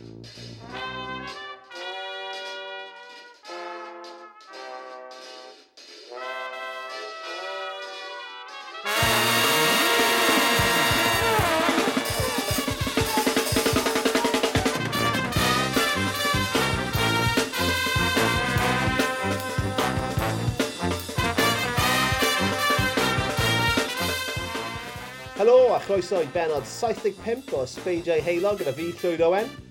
Helo a chroeso i benod 75 o Sbeidiau Heilog gyda fi, Llywyd Owen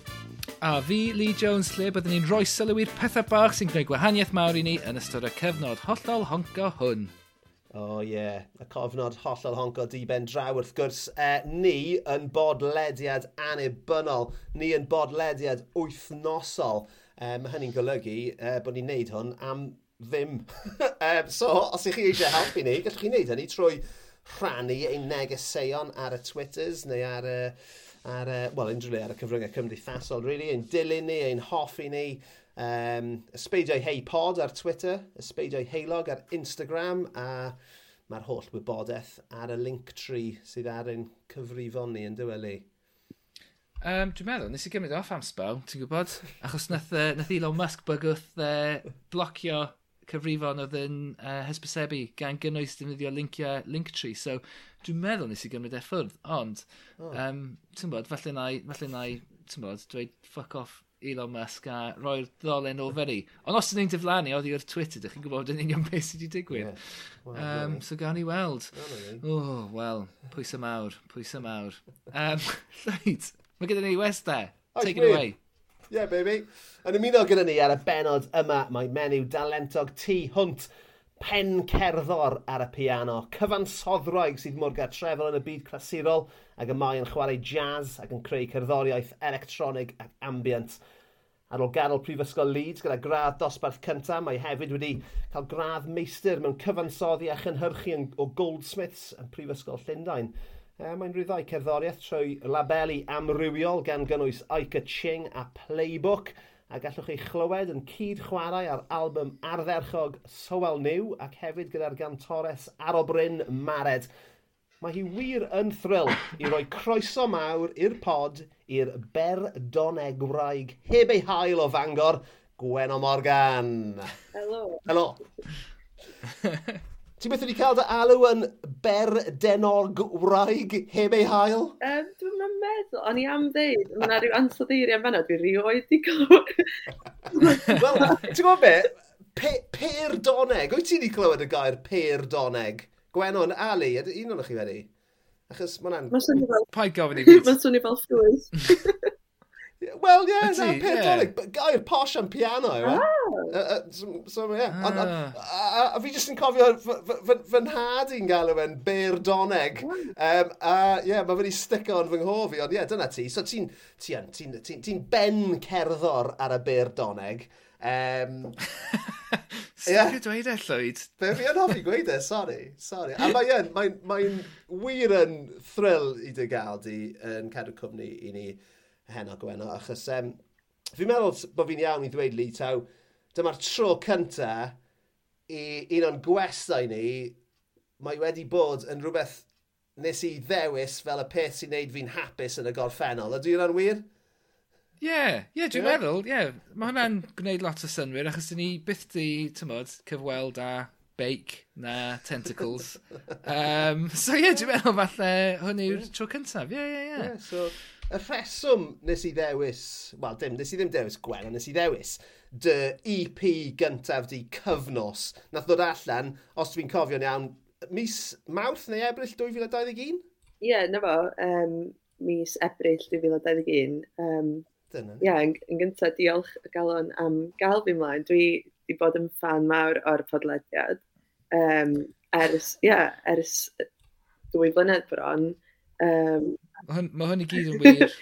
a fi, Lee Jones, lle byddwn ni'n rhoi sylw i'r pethau bach sy'n gwneud gwahaniaeth mawr i ni yn ystod y cyfnod hollol honco hwn. O oh, ie, yeah. y cofnod hollol honco di ben draw wrth gwrs. E, ni yn bodlediad anibynnol, ni yn bodlediad wythnosol. E, mae hynny'n golygu e, bod ni'n neud hwn am ddim. e, so, os ych chi eisiau helpu ni, gallwch chi wneud hynny trwy rhannu ein negeseuon ar y Twitters neu ar y... Uh, ar, uh, well, unrhyw le ar y cyfryngau cymdeithasol, really, ein dilyn ni, ein hoffi ni, um, ysbeidiau hei pod ar Twitter, ysbeidiau heilog ar Instagram, a mae'r holl wybodaeth ar y link tree sydd ar ein cyfrifon ni yn dyweli. Um, dwi'n meddwl, nes i gymryd off am sbel, ti'n gwybod? Achos nath, uh, nath Elon Musk bygwth uh, blocio cyfrifon oedd yn uh, hysbysebu gan gynnwys defnyddio linciau Linktree. So Dwi'n meddwl nes i gymryd e ffwrdd, ond, oh. um, ti'n bod, falle na, falle na, ti'n bod, dweud fuck off Elon Musk a roi'r ddolen o feri. Ond os ydyn ni'n diflannu oddi wrth Twitter, dych chi'n gwybod yn union beth sydd wedi digwydd. Yeah. Well, um, yeah. So gawn i weld. O, oh, wel, pwysa mawr, pwysa mawr. Um, right, mae gyda ni West there. Take it away. Yeah, baby. Yn ymuno gyda ni ar y benod yma, mae menyw dalentog T hwnt pen cerddor ar y piano, cyfansoddroig sydd mor gartrefol yn y byd clasurol ac y mae yn chwarae jazz ac yn creu cerddoriaeth electronig ac ambient. Ar ôl ganol Prifysgol Leeds gyda gradd dosbarth cyntaf, mae hefyd wedi cael gradd meistr mewn cyfansoddi a chynhyrchu o Goldsmiths yn Prifysgol Llundain. E, mae'n rhyw cerddoriaeth trwy labelu amrywiol gan gynnwys Ica Ching a Playbook – a gallwch chi chlywed yn cyd chwarae ar albwm ardderchog Sowel New ac hefyd gyda'r gantores Arobryn Mared. Mae hi wir yn thrill i roi croeso mawr i'r pod i'r berdone gwraig heb ei hael o fangor, Gweno Morgan. Helo. Helo. Ti'n beth wedi cael dy alw yn berdenog wraig heb ei hael? Um, Dwi'n meddwl, o'n i am ddeud, mae yna rhyw ansoddeiriau fanna, dwi'n rioed i gael. Wel, ti'n gwybod be? Pe per doneg, wyt ti wedi clywed y gair per doneg? Gwenon, Ali, un o'n chi wedi? Achos mae'n. Mae'n swnio fel... Paid gofyn i fi. Mae'n swnio fel ffwys. Wel, ie, yeah, na'n pedolig. Gair posh am piano, yw e? Oh. So, so, ie. A fi jyst yn cofio fy nhad i'n galw fe'n Berdoneg. Um, a ie, yeah, mae wedi i stico yn fy nghofi, ond ie, yeah, dyna ti. So ti'n ti ti ti ti ben cerddor ar y Berdoneg. Um, Sut ti'n dweud e, Llwyd? Be fi yn hoffi gweud e, sori. sori. A mae'n mae mae wir yn thrill i dy gael di yn cadw cwmni i ni heno gweno, achos um, fi'n meddwl bod fi'n iawn i ddweud li Taw, dyma'r tro cyntaf i un o'n gwestai ni, mae wedi bod yn rhywbeth nes i ddewis fel y peth sy'n neud fi'n hapus yn y gorffennol. Ydy hwnna'n wir? Ie, yeah, ie, yeah, dwi'n yeah. meddwl, ie. Yeah. Mae hwnna'n gwneud lot o synwyr, achos ni byth di, tymod, cyfweld a bake na tentacles. um, so ie, yeah, dwi'n meddwl falle hwn yw'r tro cyntaf. Ie, ie, ie. So, y rheswm nes i ddewis, wel dim, nes i ddim dewis Gwen, nes i ddewis dy EP gyntaf di cyfnos. Nath ddod allan, os dwi'n cofio'n iawn, mis Mawrth neu Ebrill 2021? Ie, yeah, na fo, um, mis Ebrill 2021. Um, Dyna. Ie, yeah, yn, yn gyntaf, diolch y galon am gael fi mlaen. Dwi wedi bod yn fan mawr o'r podlediad. Um, ers, ie, yeah, ers dwy flynedd bron. Um, mae hwn i gyd yn wir.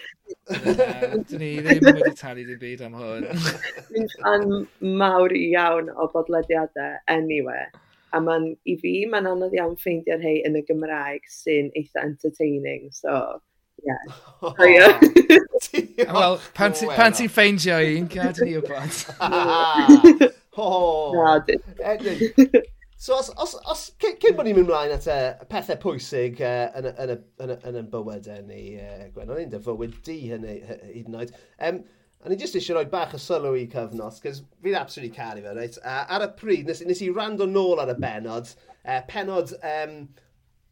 Dyn ni ddim wedi talu dim byd am hwn. Dwi'n fan mawr iawn o bodlediadau anyway. A man, i fi, mae'n anodd iawn ffeindio'r rhai yn y Gymraeg sy'n eitha entertaining. So. Yeah. Oh, yeah. Wel, pan ti'n ffeindio un, gadw ni o blant. Oh, Edwin, So os, os, os cyn, bod ni'n mynd mlaen at uh, pethau pwysig uh, yn, yn, yn, yn, yn bywydau ni, uh, Gwen, o'n i'n dy fywyd di hynny hyd yn oed. Um, a ni jyst eisiau rhoi bach o sylw i cyfnos, cos fi'n absolutely caru fe, reit? Uh, ar y pryd, nes, nes i rand o nôl ar y benod, uh, penod um,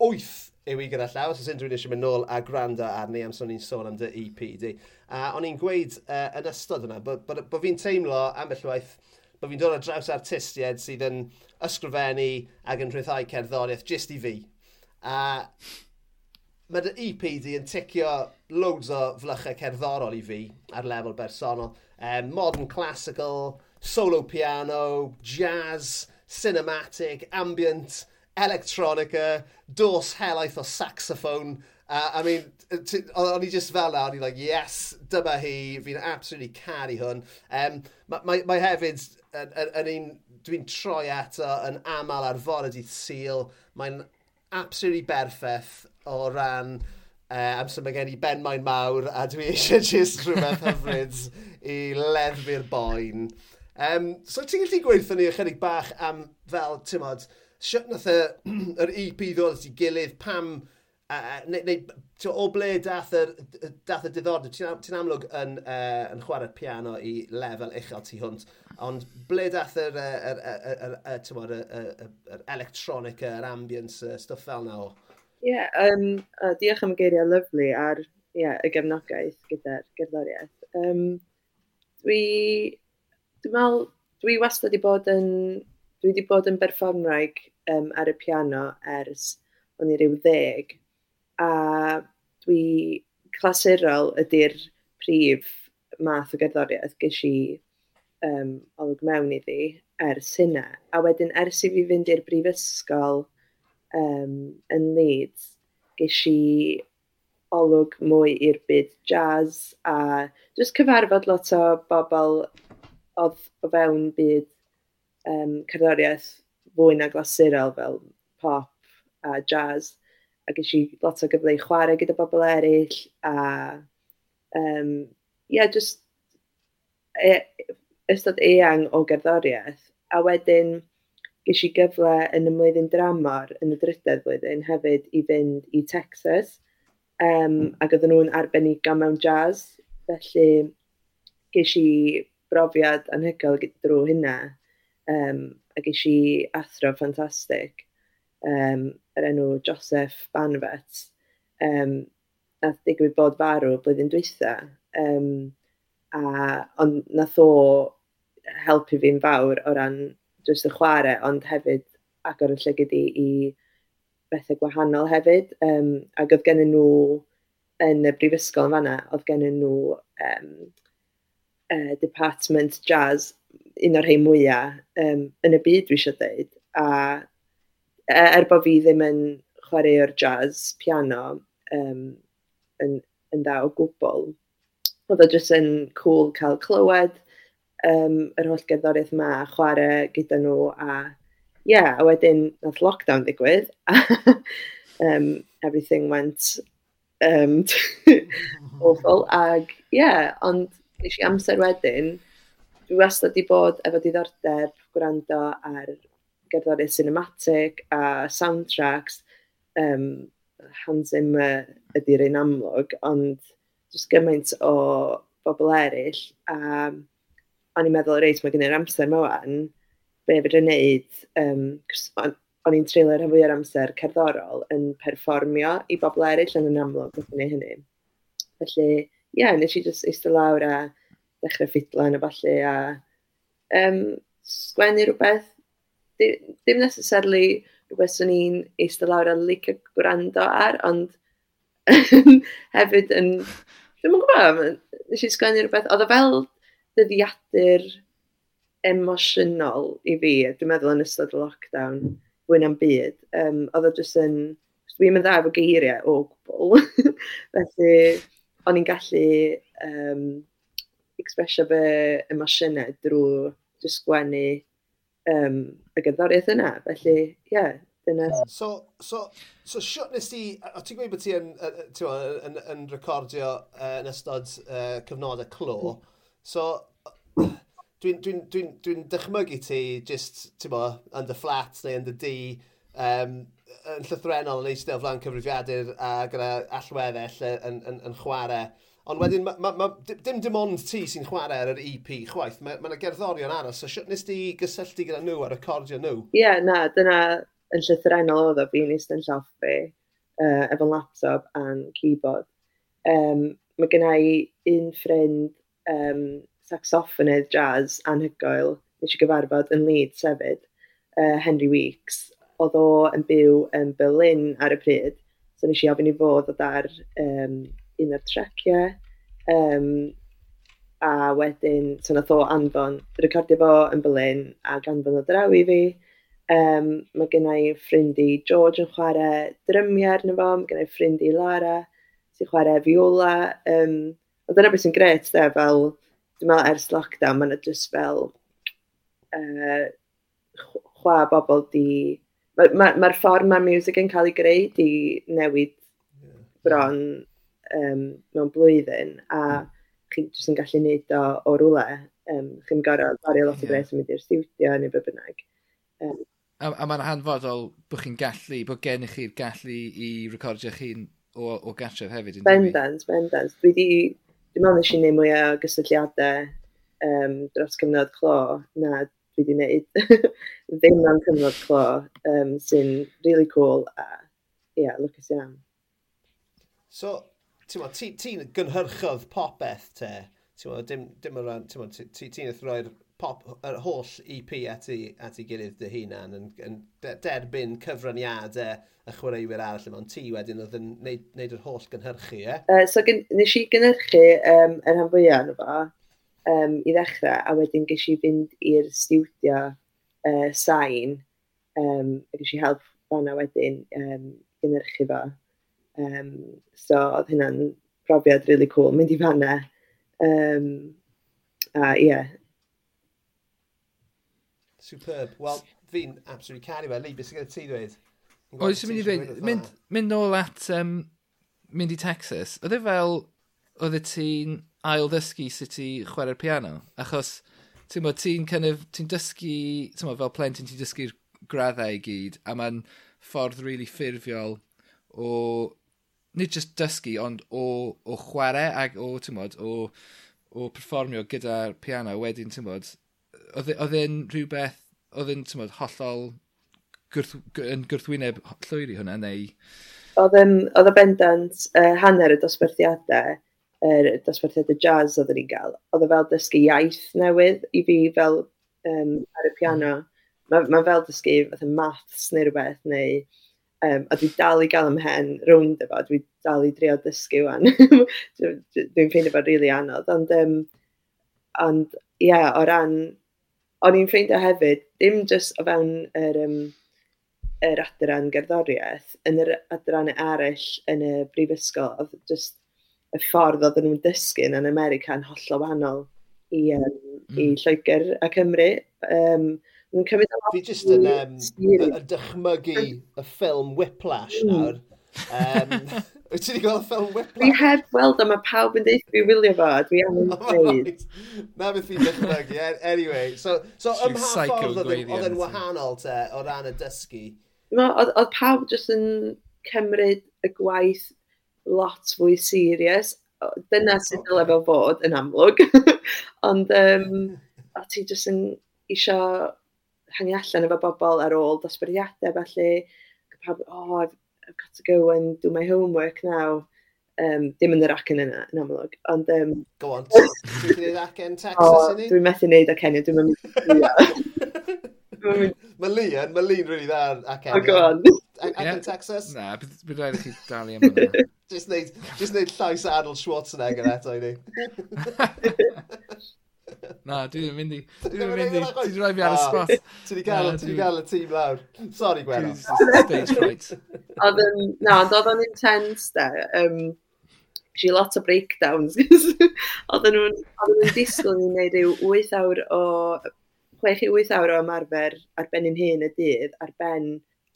8 yw i gyda llaw, os oes unrhyw un eisiau mynd nôl a gwrando arni am son i'n sôn am dy EP di. Uh, o'n i'n gweud uh, yn ystod yna, bod, bod, bod fi'n teimlo ambell waith bod fi'n dod ar draws artistiaid sydd yn ysgrifennu ac yn rhyddhau cerddoriaeth jyst i fi. A mae dy EP di yn ticio loads o flychau cerddorol i fi ar lefel bersonol. Um, modern classical, solo piano, jazz, cinematic, ambient, electronica, dos helaeth o saxophone. Uh, I mean, o'n i just fel na, o'n i like, yes, dyma hi, fi'n absolutely caru hwn. Um, mae, mae, mae hefyd yn, yn, yn un dwi'n troi eto yn aml ar fod y dydd syl. Mae'n absolutely berffeth o ran uh, amser mae gen i ben mae'n mawr a dwi eisiau jyst rhywbeth hyfryd i leddfu'r boen. Um, so ti'n gallu gweithio ni ychydig bach am fel, ti'n modd, siwt nath yr EP ddod at ei gilydd, pam uh, neu, neu to, o ble dath y, dath y diddordeb, ti'n ti amlwg yn, uh, yn chwarae'r piano i lefel uchel tu hwnt, ond ble dath yr, yr, yr, yr, yr, yr electronic, yr ambience, y stwff fel na o? Ie, yeah, um, uh, diolch am y geiriau lyflu ar yeah, y gefnogaeth gyda'r gerddoriaeth. Um, dwi, dwi, meddwl, dwi wastad wedi bod yn, dwi wedi bod yn berfformraig um, ar y piano ers o'n i ryw ddeg, a dwi clasurol ydy'r prif math o gerddoriaeth ges i um, olwg mewn iddi ers hynna. A wedyn ers i fi fynd i'r brifysgol um, yn Leeds, ges i olwg mwy i'r byd jazz a just cyfarfod lot o bobl oedd o fewn byd um, cerddoriaeth fwy na glasurol fel pop a jazz a ges i lot o gyfle i chwarae gyda bobl eraill, a um, yeah, just e, ystod eang o gerddoriaeth. A wedyn ges i gyfle yn y mlwyddyn dramor yn y drydedd flwyddyn hefyd i fynd i Texas, um, ac oedden nhw'n arbenigo mewn jazz, felly ges i brofiad anhygoel drwy hynna, um, a ges i athro ffantastig um, yr enw Joseph Banfet, um, nath digwydd bod farw blwyddyn dwytha. Um, a, ond nath o helpu fi'n fawr o ran jyst y chwarae, ond hefyd agor y llygyd i, i bethau gwahanol hefyd. Um, ac oedd gen nhw yn y brifysgol yn fanna, oedd gen nhw um, uh, Department Jazz, un o'r rhai mwyaf um, yn y byd dwi eisiau dweud. A E, er bod fi ddim yn chwaraewr jazz, piano, um, yn, yn dda o gwbl, oedd o jyst yn cool cael clywed um, yr holl gerddoriaeth yma, chwarae gyda nhw, a ie, yeah, a wedyn nath lockdown ddigwydd um, everything went um, awful, ag ie, yeah, ond nes i amser wedyn, dwi wastad wedi bod efo diddordeb gwrando ar gerddoriaeth cinematic a soundtracks, um, Hans Zimmer ydy'r un amlwg, ond jyst gymaint o bobl eraill. A o'n i'n meddwl, reit, mae gen i'r amser yma wan, be fydr yn neud, um, o'n i'n treulio'r rhan fwy o'r amser cerddorol yn perfformio i bobl eraill yn yn amlwg wrth wneud hynny. Felly, ie, yeah, nes i just eistedd lawr a dechrau ffidlan a falle a um, sgwennu rhywbeth ddim necessarily rhywbeth sy'n ni'n eistedd lawr a licio gwrando ar, ond hefyd yn... Dwi'n yn gwybod, nes i sgwennu rhywbeth, oedd o fel dyddiadur emosiynol i fi, dwi'n meddwl yn ystod y lockdown, fwy na'n byd. Um, oedd o jyst yn, dwi'n mynd efo geiriau o gwbl, felly o'n i'n gallu um, expresio fy emosiynau drwy jyst sgwennu um, y gerddoriaeth yna. Felly, ie, yeah, dyna... So, so, so siwt nes ti, o ti'n gweud bod ti yn, yn, yn, yn recordio uh, yn ystod uh, cyfnodau clo, mm-hmm. so dwi'n dwi, dwi, dwi dychmygu ti just, ti'n bo, yn dy fflat neu yn dy di, um, yn llythrenol yn eistedd o flan cyfrifiadur a gyda allweddell yn, yn, yn chwarae Ond wedyn, ma, ma, ma, dim dim ond ti sy'n chwarae ar yr EP chwaith, mae yna ma gerddorion aros, so nes ti gysylltu gyda nhw a recordio nhw? Ie, yeah, na, dyna yn llythrenol oedd o fi'n eist yn lloff fi, uh, efo laptop a'n keyboard. Um, mae gennau i un ffrind um, saxofonydd jazz anhygoel, nes i gyfarfod yn Leeds sefyd, uh, Henry Weeks. Oedd o yn byw yn Berlin ar y pryd, so nes i ofyn i fod o dar um, un o'r treciau. Um, a wedyn, so nath o anfon, recordio fo yn Berlin a ganfon o draw i fi. Um, mae gennau ffrind i George yn chwarae drymiau arno fo, mae gennau ffrind i Lara sy'n chwarae viola. Um, a dyna beth sy'n gret, de, fel, dwi'n meddwl ers lockdown, mae'n just fel uh, chwa bobl di... Mae'r ma, ma, ma ffordd mae'r music yn cael ei greu di newid bron um, mewn blwyddyn, a hmm. chi jyst yn gallu neud o o rwle. Um, chi'n gorau bari lot o bres yn mynd i'r stiwdio neu be bynnag. Um, a, a mae'n hanfodol bod chi'n gallu, bod gennych chi'r gallu i recordio chi'n o, o gartref hefyd. Bendant, bendant. Dwi di, dwi'n meddwl nes i neud mwy o gysylltiadau um, dros cyfnod clo na dwi wedi wneud ddim am cyfnod clo um, sy'n really cool a, ia, yeah, lwcus iawn. So, ti'n ti, ti gynhyrchodd popeth te. Ti'n dim, dim o ran, ti'n ti'n ti, ti roi'r pop, yr holl EP at ei, at ei gilydd dy hunan yn, yn derbyn cyfraniadau y chwaraewyr arall yma, ond ti wedyn oedd yn neud, neud yr holl gynhyrchu, e? Uh, so gen, nes i gynhyrchu um, yr rhan fwyaf yn fo um, i ddechrau, a wedyn ges i fynd i'r studio uh, sain, um, a ges i help fanna wedyn um, gynhyrchu fo. Um, so oedd hynna'n profiad really cool, mynd i fanna. Um, a ie. Yeah. Superb. Wel, fi'n absolutely caru fe. Lee, beth sy'n gyda ti dweud? Oes yn mynd i ddweud, mynd, mynd nôl at um, mynd i Texas, oedd e fel, oedd e ti'n ail ddysgu sut i chwarae'r piano? Achos, ti'n bod, ti'n kind of, ti'n dysgu, ti'n bod, fel plentyn, ti'n dysgu'r graddau i gyd, a mae'n ffordd really ffurfiol o nid just dysgu, ond o, o chwarae ac o, tymod, o, o performio gyda'r piano wedyn, tymod, e, oedd e'n rhywbeth, oedd e'n, tymod, hollol gwrth, yn gwrthwyneb llwyr i hwnna, neu... Oedd e'n, e bendant uh, hanner y dosbarthiadau, er, dosbarthiadau jazz oedd ni'n gael, oedd e fel dysgu iaith newydd i fi fel um, ar y piano. Hmm. Mae ma fel dysgu fath maths neu rhywbeth, neu Um, a dwi dal i gael ymhen rownd efo, dwi dal i drio dysgu wan. dwi'n ffeindio fo'n rili really anodd. Ond, um, ond ie, yeah, o ran, o'n i'n ffeindio hefyd, dim jyst o fewn yr, um, yr adran gerddoriaeth, yn yr adran eraill yn y brifysgol, oedd jyst y ffordd oedden nhw'n dysgu yn America yn hollol wahanol i, um, mm. i Lloegr a Cymru. Um, Yn cymryd... E fi jyst yn um, y dychmygu y ffilm Whiplash mm. nawr. Um, Wyt ti wedi gweld ffilm Whiplash? Fi heb weld o, e, mae pawb yn deud fi wylio fo, dwi am yn dweud. Na beth fi'n dychmygu, anyway. So, so ym mha ffordd oedd yn wahanol te o ran y dysgu? Oedd pawb jyst yn cymryd y gwaith lot fwy serius. Dyna sydd dyle fel fod yn amlwg. Ond um, o ti jyst yn eisiau hangi allan efo bobl ar ôl dosbarthiadau felly, pawb, oh, I've, I've got to go and do my homework now. Um, dim yn yr acen yna, yn amlwg. Ond, um... Go on, ti'n gwneud acen Texas oh, yni? Dwi'n methu wneud acen, dwi'n mynd... Mae Lian, mae Lian really dda acen. Oh, go on. Acen Texas? Na, bydd rhaid i chi dalu am hwnna. Just neud llais Arnold Schwarzenegger eto i ni. Na, dwi ddim yn mynd i... Dwi ddim yn mynd i... Ti wedi rhoi fi ar y spot. Ti wedi gael, ti wedi gael y tîm lawr. Sorry, Gwenno. Stage fright. Oedd yn... Na, ond oedd yn intense, da. Um, She lot o breakdowns. oedd nhw'n disgwyl ni'n gwneud rhyw 8 awr o... 6 i 8 awr o ymarfer ar ben yn hyn y dydd, ar ben...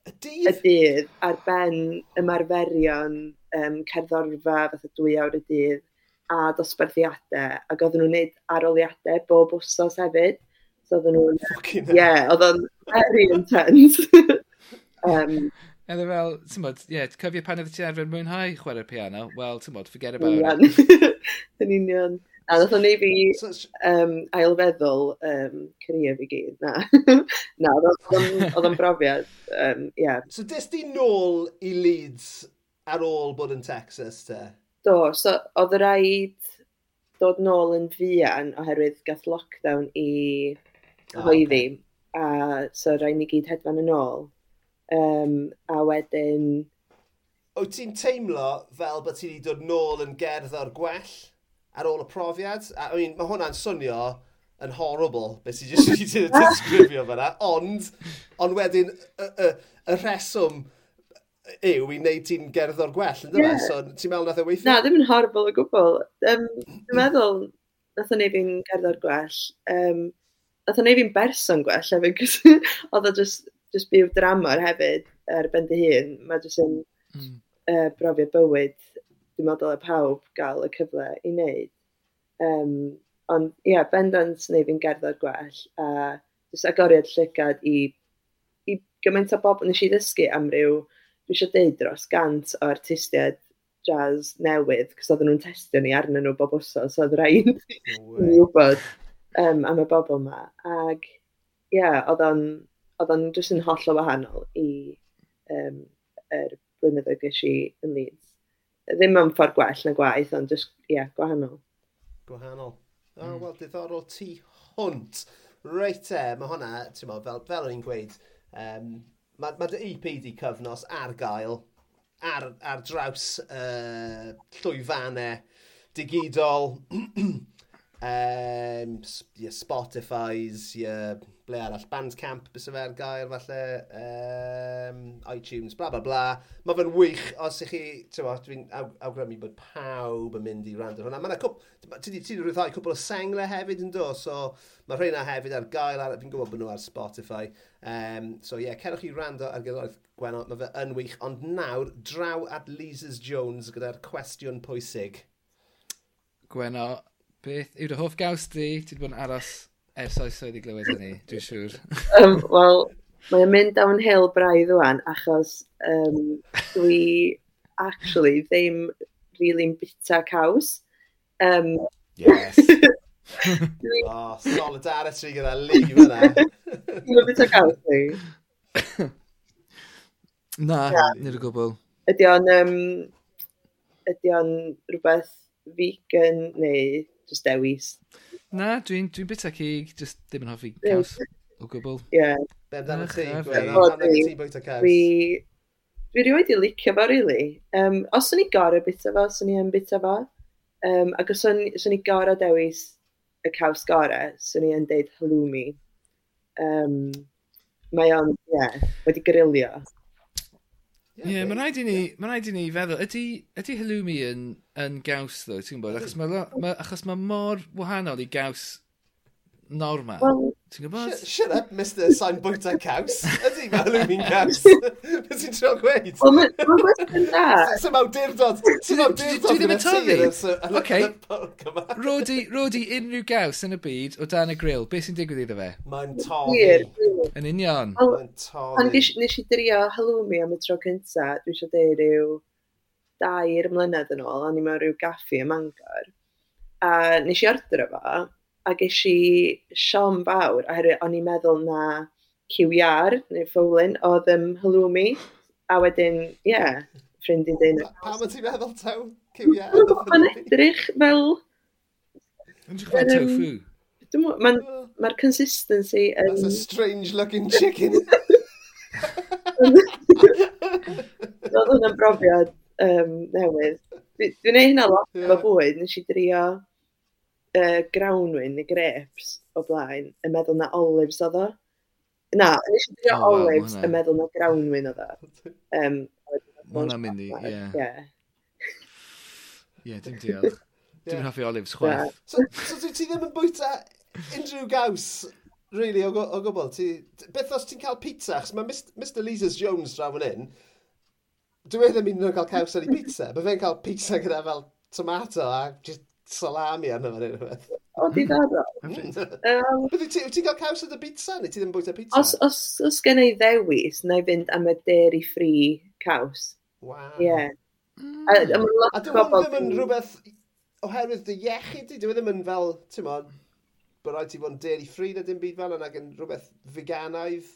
Y dydd? Y dydd, ar ben ymarferion um, cerddorfa, fath o 2 awr y dydd a dosbarthiadau, ac oedden nhw'n gwneud aroliadau bob wsos hefyd. So oedden nhw'n... Ie, yeah, oedd o'n very intense. um, Edde fel, ti'n bod, ie, yeah, cyfio pan oeddet ti arfer mwynhau chwarae'r piano, wel, ti'n bod, forget about it. Yn union. A ddoth o'n ei fi um, ailfeddwl um, cyrraedd fi gyd. Na, na oedd o'n brofiad. Um, yeah. So, des di nôl i Leeds ar ôl bod yn Texas, te? Do, so oedd rhaid dod nôl yn fian oherwydd gath lockdown i hoeddi. Oh, okay. A so rhaid ni gyd hedfan yn ôl. Um, a wedyn... Wyt ti'n teimlo fel bod ti wedi dod nôl yn gerdd o'r gwell ar ôl y profiad? A, I mean, mae hwnna'n swnio yn horrible, beth sy'n just wedi disgrifio fyna, ond, ond wedyn y, y, y, y reswm yw i wneud ti'n gerddor gwell, ynddo yeah. So ti'n meddwl nath o e weithio? Na, ddim yn horrible o gwbl. Um, dwi'n meddwl nath o neud fi'n gerddor gwell. Um, nath o neud fi'n berson gwell hefyd, cos oedd o just, just byw dramor hefyd ar ben dy hun. Mae jyst yn mm. uh, brofiad bywyd, dwi'n meddwl y pawb gael y cyfle i wneud. Um, ond ie, yeah, bendant neu fi'n gerdded gwell, a uh, jyst agoriad llygad i, i gymaint o bobl nes i ddysgu am ryw dwi eisiau deud dros gant o artistiaid jazz newydd, cos oedden nhw'n testio ni arnyn nhw bob wsos, so oedd rhaid i wybod um, am y bobl yma. Ac ie, yeah, oedd o'n, jyst yn holl o wahanol i um, er blynyddoedd gysi i yn Leeds. Ddim yn ffordd gwell na gwaith, ond jyst, ie, yeah, gwahanol. Gwahanol. O, oh, mm. wel, diddorol ti hwnt. Reit e, mae hwnna, ti'n mo, fel, fel o'n i'n gweud, um, mae ma dy EP di cyfnos ar gael, ar, ar draws uh, llwyfannau digidol, um, yeah, Spotify's, yeah, ble arall, Bandcamp, bys y fe'r gair falle, um, iTunes, bla bla bla. Mae fe'n wych os ych chi, dwi'n aw, awgrymu bod pawb yn mynd i rand ar hwnna. Mae'n cwp, ti wedi rhwyddau cwpl o sengle hefyd yn do, so mae rheina hefyd ar gael, ar, fi'n gwybod bod nhw ar Spotify. Um, so ie, yeah, cerwch chi rando ar gyrraedd Gwenol, mae fe yn wych, ond nawr draw at Lises Jones gyda'r cwestiwn pwysig. Gwenol, beth yw dy hoff gaws di? Ti wedi bod yn aros ers oes oedd i glywed hynny, dwi'n siŵr. um, Wel, mae'n mynd downhill braidd rwan, achos um, dwi actually ddim really'n bita caws. Um, yes. dwi... oh, solidarity gyda Lee fyna. Dwi'n bita caws ni. Na, yeah. nid o gwbl. Ydy o'n... Um, ydy o'n rhywbeth vegan neu just dewis? Na, dwi'n dwi bita cig, just ddim yn hoffi caws o gwbl. Ie. Be amdano chi? Dwi Dwi rioed i licio fo, really. Um, os o'n i gorau bita fo, os o'n i yn bita fo, um, ac os o'n i gorau dewis y caws gorau, os o'n i yn deud halloumi. Um, mae o'n, ie, yeah, wedi grillio. Ie, yeah, mae'n rhaid i ni, yeah. mae'n rhaid i ni feddwl, ydy, ydy halloumi yn, yn gaws ddo, ti'n gwybod? Achos mae ma, achos ma mor wahanol i gaws normal. Well, Ti'n gwybod? Shut, shut up, Mr. Sain bwyta caws. Ydy, mae Halloween caws. Beth ti'n trio gweud? Wel, mae'n gwestiwn da. Sy'n awdurdod. Sy'n awdurdod. Dwi ddim yn tyfu. OK. Rodi, Rodi unrhyw gaws yn y byd o dan y grill. Beth sy'n digwydd iddo fe? Mae'n tofi. Yn union. Mae'n tofi. Ond nes i drio halloumi am y tro cynta. Dwi eisiau dweud rhyw dair mlynedd yn ôl. O'n i mewn rhyw gaffi ym Mangor. A nes i ordro fo a ges i siom fawr, oherwydd o'n i'n meddwl na QR, neu ffowlin oedd ym Halloumi, a wedyn, ie, yeah, ffrind i dyn. Pam ti'n meddwl taw QR? Mae'n edrych fel... Yn edrych fel tofu? Mae'r ma consistency yn... That's a strange looking chicken. Roedd hwnna'n brofiad um, newydd. Dwi'n neud hynna lot yeah. efo bwyd, nes i drio uh, grawnwyn neu grapes o blaen yn meddwl na olives oedd o. Na, nes i ddrio oh, olives yn meddwl na grawnwyn oedd o. Um, Mae hwnna'n mynd i, ie. Ie, dim diolch. Dwi'n hoffi olives chwaith. So, so ti ddim yn bwyta unrhyw gaws, really, o, o gwbl. Ti, beth os ti'n cael pizza? Chos mae Mr Leasers Jones draw yn un. Dwi wedi mynd nhw'n cael caws ar ei pizza. Mae fe'n cael pizza gyda fel tomato a just salami arno fe neu rhywbeth. O, diddorol. um, Wyt ti'n cael caws oedd y pizza, neu ti ddim bwyta pizza? Os, os, os gen i ddewis, na i fynd am y dairy free caws. Wow. Yeah. Mm. A, a, a, a dwi'n ddim yn rhywbeth oherwydd dy iechyd i, dwi'n e ddim yn fel, ti'n mo, bod rhaid ti fod yn dairy free na dim byd fel yna, gen rhywbeth veganaidd.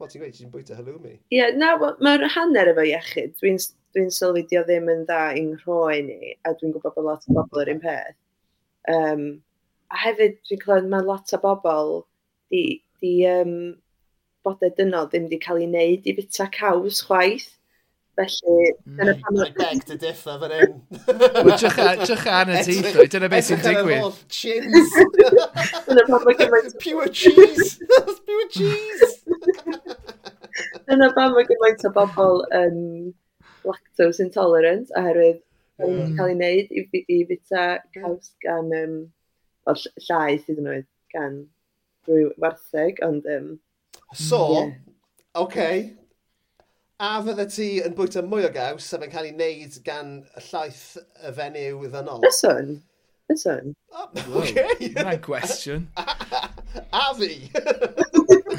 Wel, ti'n gweud, ti'n bwyta halloumi. Ie, yeah, na, mae'r hanner efo iechyd. Dwi'n dwi sylwi dio ddim yn dda i'n rhoi ni, a dwi'n gwybod bod lot o bobl yr un peth. Um, a hefyd, dwi'n clywed, mae lot o bobl di, di um, bodau dynol ddim wedi cael ei wneud i bita caws chwaith. Felly, dyna pan o'r... Beg dy diffa fan hyn. Trwych an y teithio, dyna beth sy'n digwydd. Chins. Dyna pan mae gymaint... Pure cheese! Pure cheese! dyna pan mae gymaint o bobl yn lactose intolerant, oherwydd mm. cael ei wneud i, i, i fita caws gan, um, o, llai sydd yn oed, gan drwy wartheg, ond... Um, so, yeah. okay. A fydde ti yn bwyta mwy o gaws sef yn cael ei wneud gan y llaeth y fenyw ddynol? Yswn. Yswn. Oh, okay. Na gwestiwn. A fi.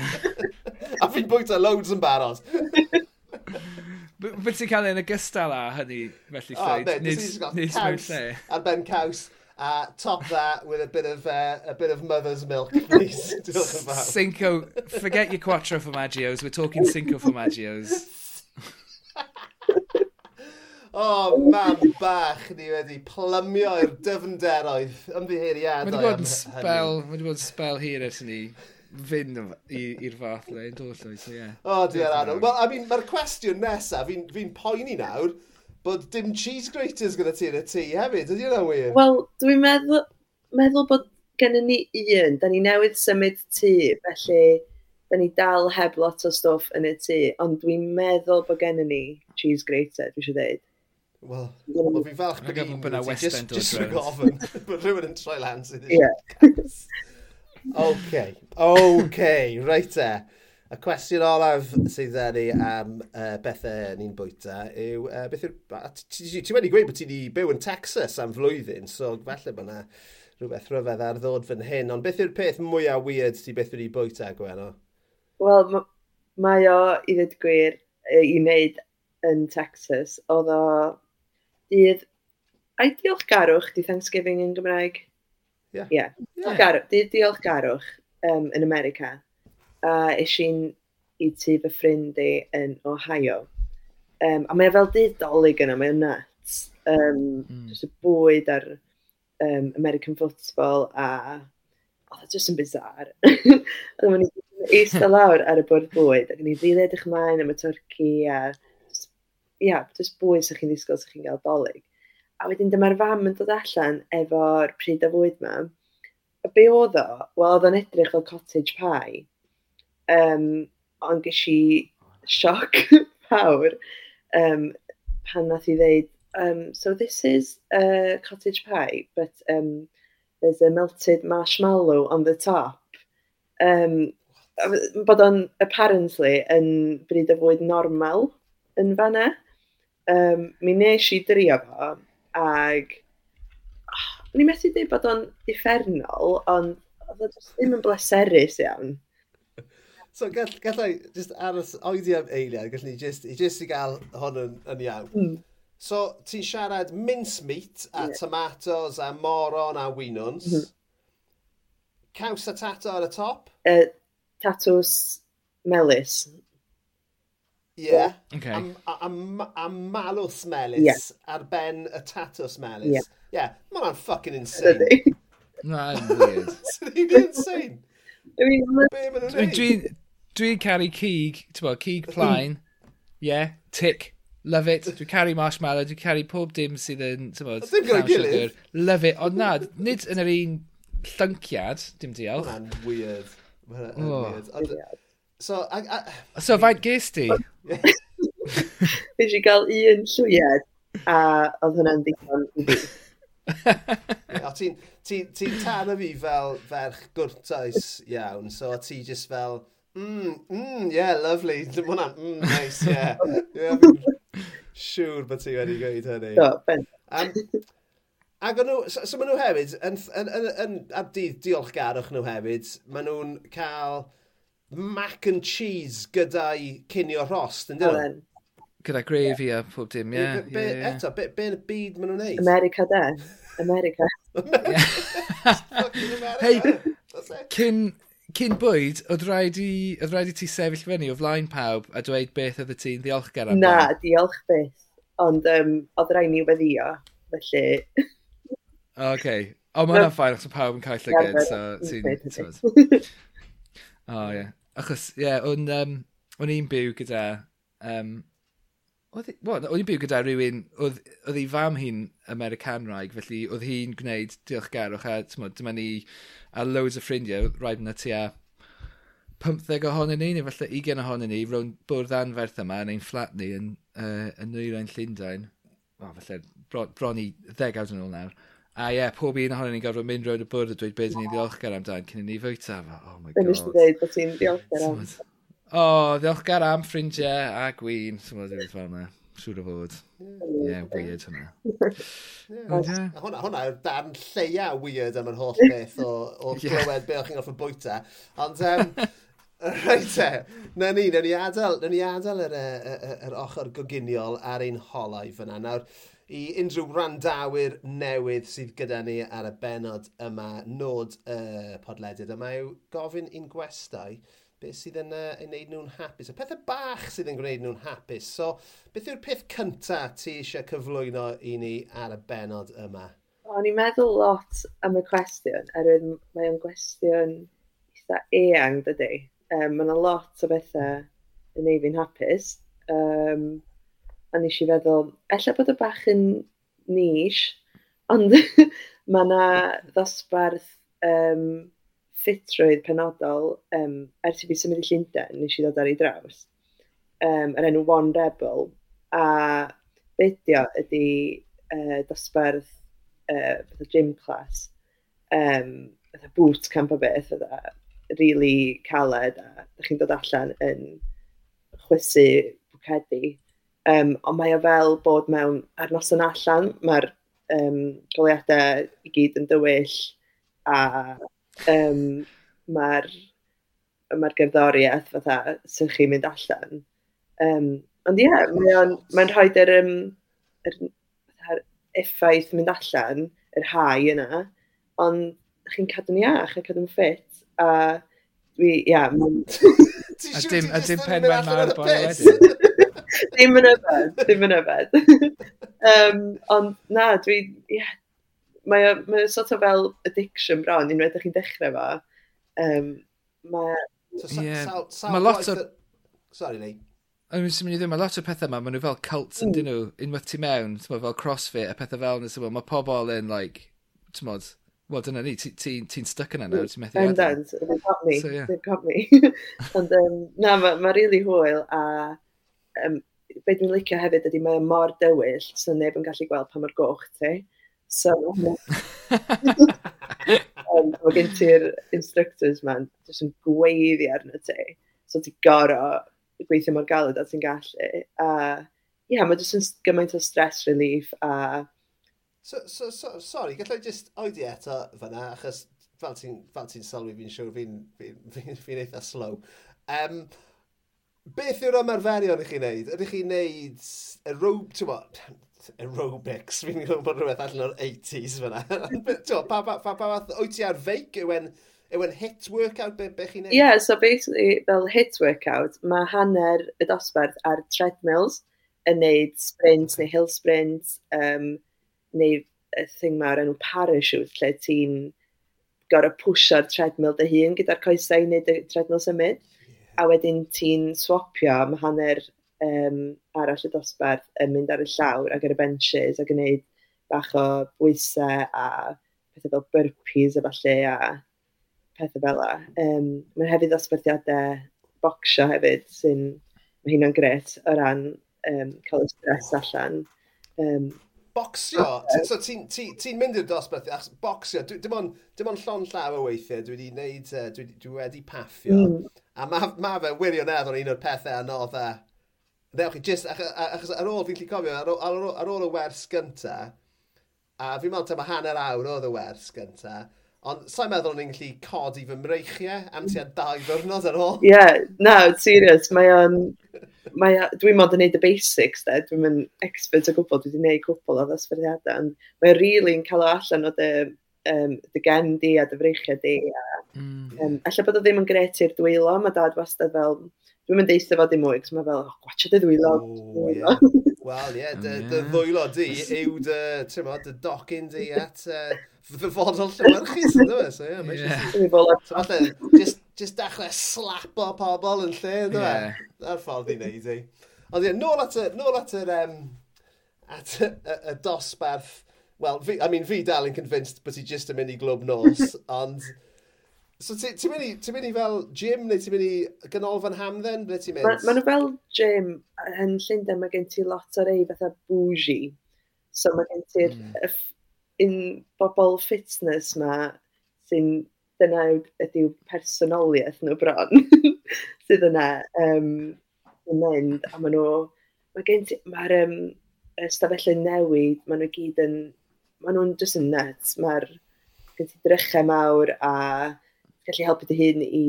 A fi'n bwyta loads yn barod. Beth ti'n cael yn ogystal â hynny, felly? Oh, no, nid, nid mewn lle. Ar ben caws. Uh, top that with a bit of uh, a bit of mother's milk, please. Cinco, forget your quattro formagios. We're talking cinco formagios. O, oh, mam bach ni wedi plymio i'r dyfnderoedd ymddiheiriadau. Mae wedi bod yn spel, mae wedi bod yn spel hir ers ni fynd i'r fath le yn dod llwy, so ie. O, oh, diolch Anol. Wel, I mean, mae'r cwestiwn nesaf, fi'n fi, poeni nawr, bod dim cheese graters gyda ti yn y tŷ hefyd, ydy yna wir? Wel, dwi'n meddwl, meddwl bod gennym ni un, da ni newydd symud tŷ, felly da ni dal heb lot o stwff yn y tŷ, ond dwi'n meddwl bod gennym ni cheese grater, dwi eisiau dweud. Wel, well, fi'n falch bod gen i, jyst rhywun gofyn, bod rhywun yn troi lan sydd. Ie. OK, OK, reit e. Y cwestiwn olaf sydd â ni am uh, bethau ni'n bwyta yw... Uh, beth yw... Ti wedi gweud bod ti wedi byw yn Texas am flwyddyn, so falle bod yna rhywbeth rhyfedd ar ddod fan hyn, ond beth yw'r peth mwyaf weird ti beth wedi bwyta, Gweno? Wel, mae o, i ddweud gwir, i wneud yn Texas, oedd o dydd... Ai diolch garwch di Thanksgiving yn Gymraeg? Yeah. Yeah. yeah. Garw, di, diolch garwch um, yn America. A uh, i'n i tu fy ffrind i yn Ohio. Um, a mae e fel didolig yna, mae'n nuts. Um, mm. Just y bwyd ar um, American football a oedd e oh, just yn bizar. Oedd o'n eistedd lawr ar y bwrdd bwyd ac yn i ddili edrych ymlaen am y twrci a ia, yeah, jyst bwyd sy'ch chi'n ddisgwyl sy'ch chi'n gael dolyg. A wedyn dyma'r fam yn dod allan efo'r pryd a fwyd ma. A be oedd o? Wel, oedd o'n edrych fel cottage pie. Um, ond ges i sioc fawr um, pan nath i ddeud, um, so this is a cottage pie, but um, there's a melted marshmallow on the top. Um, bod o'n apparently yn bryd o fwyd normal yn fanna. Um, mi nes i drio fo, Ag, oh, ni'n methu dweud bod o'n effernol, ond oedd o ddim yn bleserus iawn. So gall, gallai just aros oedi am eiliad, gallai ni just, i just i gael hon yn, yn iawn. Mm. So ti'n siarad mincemeat a yeah. tomatoes a moron a winons. Mm -hmm. Caws a tato ar y top? Uh, tatws melus. Yeah. Okay. Am, am, am malws melus yeah. ar ben y tatws melus. Yeah. Yeah, mae hwnna'n fucking insane. Na'n weird. Sydd insane. Dwi'n dwi caru cig, ti'n bod, cig plaen. Yeah, tick. Love it. Dwi'n caru marshmallow, dwi'n caru pob dim sydd yn, ti'n bod, ddim. Love it. Ond na, nid yn yr un llynciad, dim diolch. Mae'n weird. Mae'n weird. So, a, a, so faint ges ti? Fes i gael un llwyed, a oedd hwnna'n ddigon i fi. Ti'n ti, ti tan o fi fel ferch gwrtais iawn, so ti just fel, mm, mm, yeah, lovely, dim hwnna'n, mm, nice, yeah. yeah siŵr bod ti wedi gweud hynny. Do, ben. Um, Ac nhw, so, so maen nhw hefyd, yn, yn, yn, yn, ar dydd diolchgarwch nhw hefyd, maen nhw'n cael mac and cheese gyda'i cinio rost, yn dyn? Gyda gravy yeah. a pob dim, ie. Yeah, be, yeah, Eto, be, be yn y byd maen nhw'n neud? America de. America. Hei, cyn, cyn bwyd, oedd rhaid, i, oedd rhaid i ti sefyll fyny o flaen pawb a dweud beth oedd y ti'n ddiolchgar am? Na, diolch beth. Ond um, oedd rhaid ni weddio, felly... Oce. Okay. O, mae'n ffain, achos pawb yn cael llyged, so ti'n... O, ie. Achos, ie, yeah, o'n, um, o'n i'n byw gyda... Um, o'n i'n byw gyda rhywun, oedd, oedd ei fam hi'n Americanraig, felly oedd hi'n gwneud diolchgarwch a dyma ni a loads o ffrindiau, rhaid yna ti a 15 ohonyn ni, neu falle 20 ohonyn ni, rown bwrdd anferth yma yn ein fflat ni yn, uh, yn Nwyrain Llundain. O, falle bron, bron i ddegawd yn ôl nawr. A ie, yeah, pob un ohono ni'n gorfod mynd rownd y bwrdd a dweud beth ni'n ddiolchgar amdan cyn i ni fwyta fo. Oh my god. Dwi'n eisiau dweud bod ti'n ddiolchgar am. O, oh, ddiolchgar am ffrindiau a gwyn. Dwi'n dweud fel yna. Siwr o fod. Ie, yeah, weird hwnna. Hwna, hwnna yw'r darn lleia weird am yr holl beth o, o glywed be o'ch chi'n gorfod bwyta. Ond, um, Reit e, na ni, na ni adael, na ni adael yr, yr, yr ochr goginiol ar ein holau fyna. Nawr, i unrhyw randawyr newydd sydd gyda ni ar y benod yma, nod y uh, podledydd yma, yw gofyn i'n gwestai beth sydd yn uh, gwneud nhw'n hapus, y pethau bach sydd yn gwneud nhw'n hapus. So, beth yw'r peth cyntaf ti eisiau cyflwyno i ni ar y benod yma? O'n i'n meddwl lot am y cwestiwn, erwydd mae o'n gwestiwn eitha eang, dydy. Um, mae yna lot o bethau yn ei fi'n hapus. Um, a nes i feddwl, ella bod y bach yn nish, ond mae yna ddosbarth um, ffitrwydd penodol um, ers i fi symud i Llundain, nes i ddod ar ei draws, um, yr enw One Rebel, a beidio ydy uh, dosbarth uh, gym class, um, boot camp o beth, fydda, really caled, a ydych chi'n dod allan yn chwysu bwcedi. Um, ond mae o fel bod mewn ar noson allan, mae'r um, goliadau i gyd yn dywyll a um, mae'r mae gerddoriaeth fatha sy'n chi'n mynd allan. Um, ond ie, yeah, mae'n mae rhoi yr, um, yr, yr effaith mynd allan, yr hau yna, ond chi'n cadw'n iach a cadw'n ffit a dwi, ia, yeah, mae'n... a dim, a dim pen penwen mawr boi wedyn. Ddim yn yfed, ddim yn yfed. um, ond na, dwi... Yeah, mae o sort of fel addiction bron, unwaith ydych chi'n dechrau fo. Um, mae... So, yeah. Mae lot o... Sorry, Lee. Ond mi'n mynd i ddim, mae lot o pethau yma, maen nhw fel cults hmm. yn dyn nhw, unwaith ti mewn, fel crossfit a pethau fel yna, mae pobl yn, like, ti'n modd, wel dyna ni, ti'n ti, ti stuck yna nawr, ti'n methu adael. Bendant, they've got me, so, yeah. they've got me. Ond um, na, mae'n ma really hwyl a um, be dwi'n licio hefyd ydy mae mor dywyll, so neb yn gallu gweld pa mor goch ti. So, um, mae gen ti'r instructors ma'n jyst yn gweiddi arno ti. So ti goro gweithio mor galed a ti'n gallu. A ie, yeah, mae jyst yn gymaint o stress relief a... So, so, so, sorry, gallai jyst oedi eto fyna, achos fel ti'n ti sylwi fi'n siŵr fi'n fi, fi, fi, fi eitha slow. Um, beth yw'r ymarferion ych chi'n neud? Ydych chi'n neud aerob, aerobics, fi'n gwybod bod rhywbeth allan o'r 80s fyna. pa pa, pa, pa, pa, wyt ti ar feic yw e'n hit workout, be, be chi'n neud? Yeah, so basically, fel hit workout, mae hanner y dosbarth ar treadmills yn neud sprints neu hill sprints, um, neu y thing mawr enw parachute, lle ti'n gorau pwysio'r treadmill dy hun gyda'r coesau i wneud treadmill symud a wedyn ti'n swapio, mae hanner um, arall y dosbarth yn mynd ar y llawr ac ar y benches a gwneud bach o bwysau a pethau fel burpees a falle a pethau fel la. Um, mae'n hefyd ddosbarthiadau bocsio hefyd sy'n mae hynna'n gret o ran um, cael y stres allan. Um, Bocsio? So ti'n ti, ti mynd i'r dosbarth, achos bocsio, dim ond, dim ond llon llaw o weithiau, dwi wedi, neud, dwi, dwi wedi paffio. Mm. A mae ma fe wirionedd wirioneddol un o'r pethau anodd e. Ddewch chi, just, achos, ar ôl fi'n lli cofio, ar ôl, ar ôl, ar ôl y wers gynta, a fi'n meddwl mae hanner awr oedd y wers gynta, ond sa'n meddwl ni'n i'n gallu codi fy mreichiau am tua dau ddwrnod ar ôl? Ie, yeah, no, serious, mae o'n... Mae, dwi'n modd yn neud y basics, de. dwi'n mynd expert o gwbl, dwi wedi gwneud cwbl o ddosbarthiadau, ond mae'n rili'n really cael o allan o dy um, dy gen di a dy freichiau di. A, mm. um, alla bod o ddim yn gret i'r dwylo, mae dad wastad fel, dwi'n mynd deitha fo dim mwy, cos mae fel, oh, gwatio dy dwylo. Oh, yeah. Wel, ie, dy, dy ddwylo di yw dy, ti'n mo, dy docyn di at uh, ddyfodol llywyrchus, ynddo dweud? So, ie, yeah, mae'n So, just, just dechrau o pobl yn lle, ynddo fe? Yeah. Ffordd i wneud i. Ond ie, nôl at y, nôl at yr, um, at y, y, y dosbarth Wel, fi, I mean, fi dal yn convinced bod ti just yn mynd i glwb nos, ond... So ti'n ti mynd, ti mynd i fel gym neu ti'n mynd i ganolfan hamdden? Ble ti'n mynd? Mae ma nhw fel gym yn Llundain, mae gen ti lot o rei fatha bougie. So mae gen ti'r mm. un bobl fitness ma sy'n dyna ydyw personoliaeth nhw bron sydd yna um, yn mynd a maen nhw mae gen ti mae'r um, stafellau newid maen nhw gyd yn maen nhw'n just yn nuts. Mae'r gen ti drychau mawr a gallu helpu dy hun i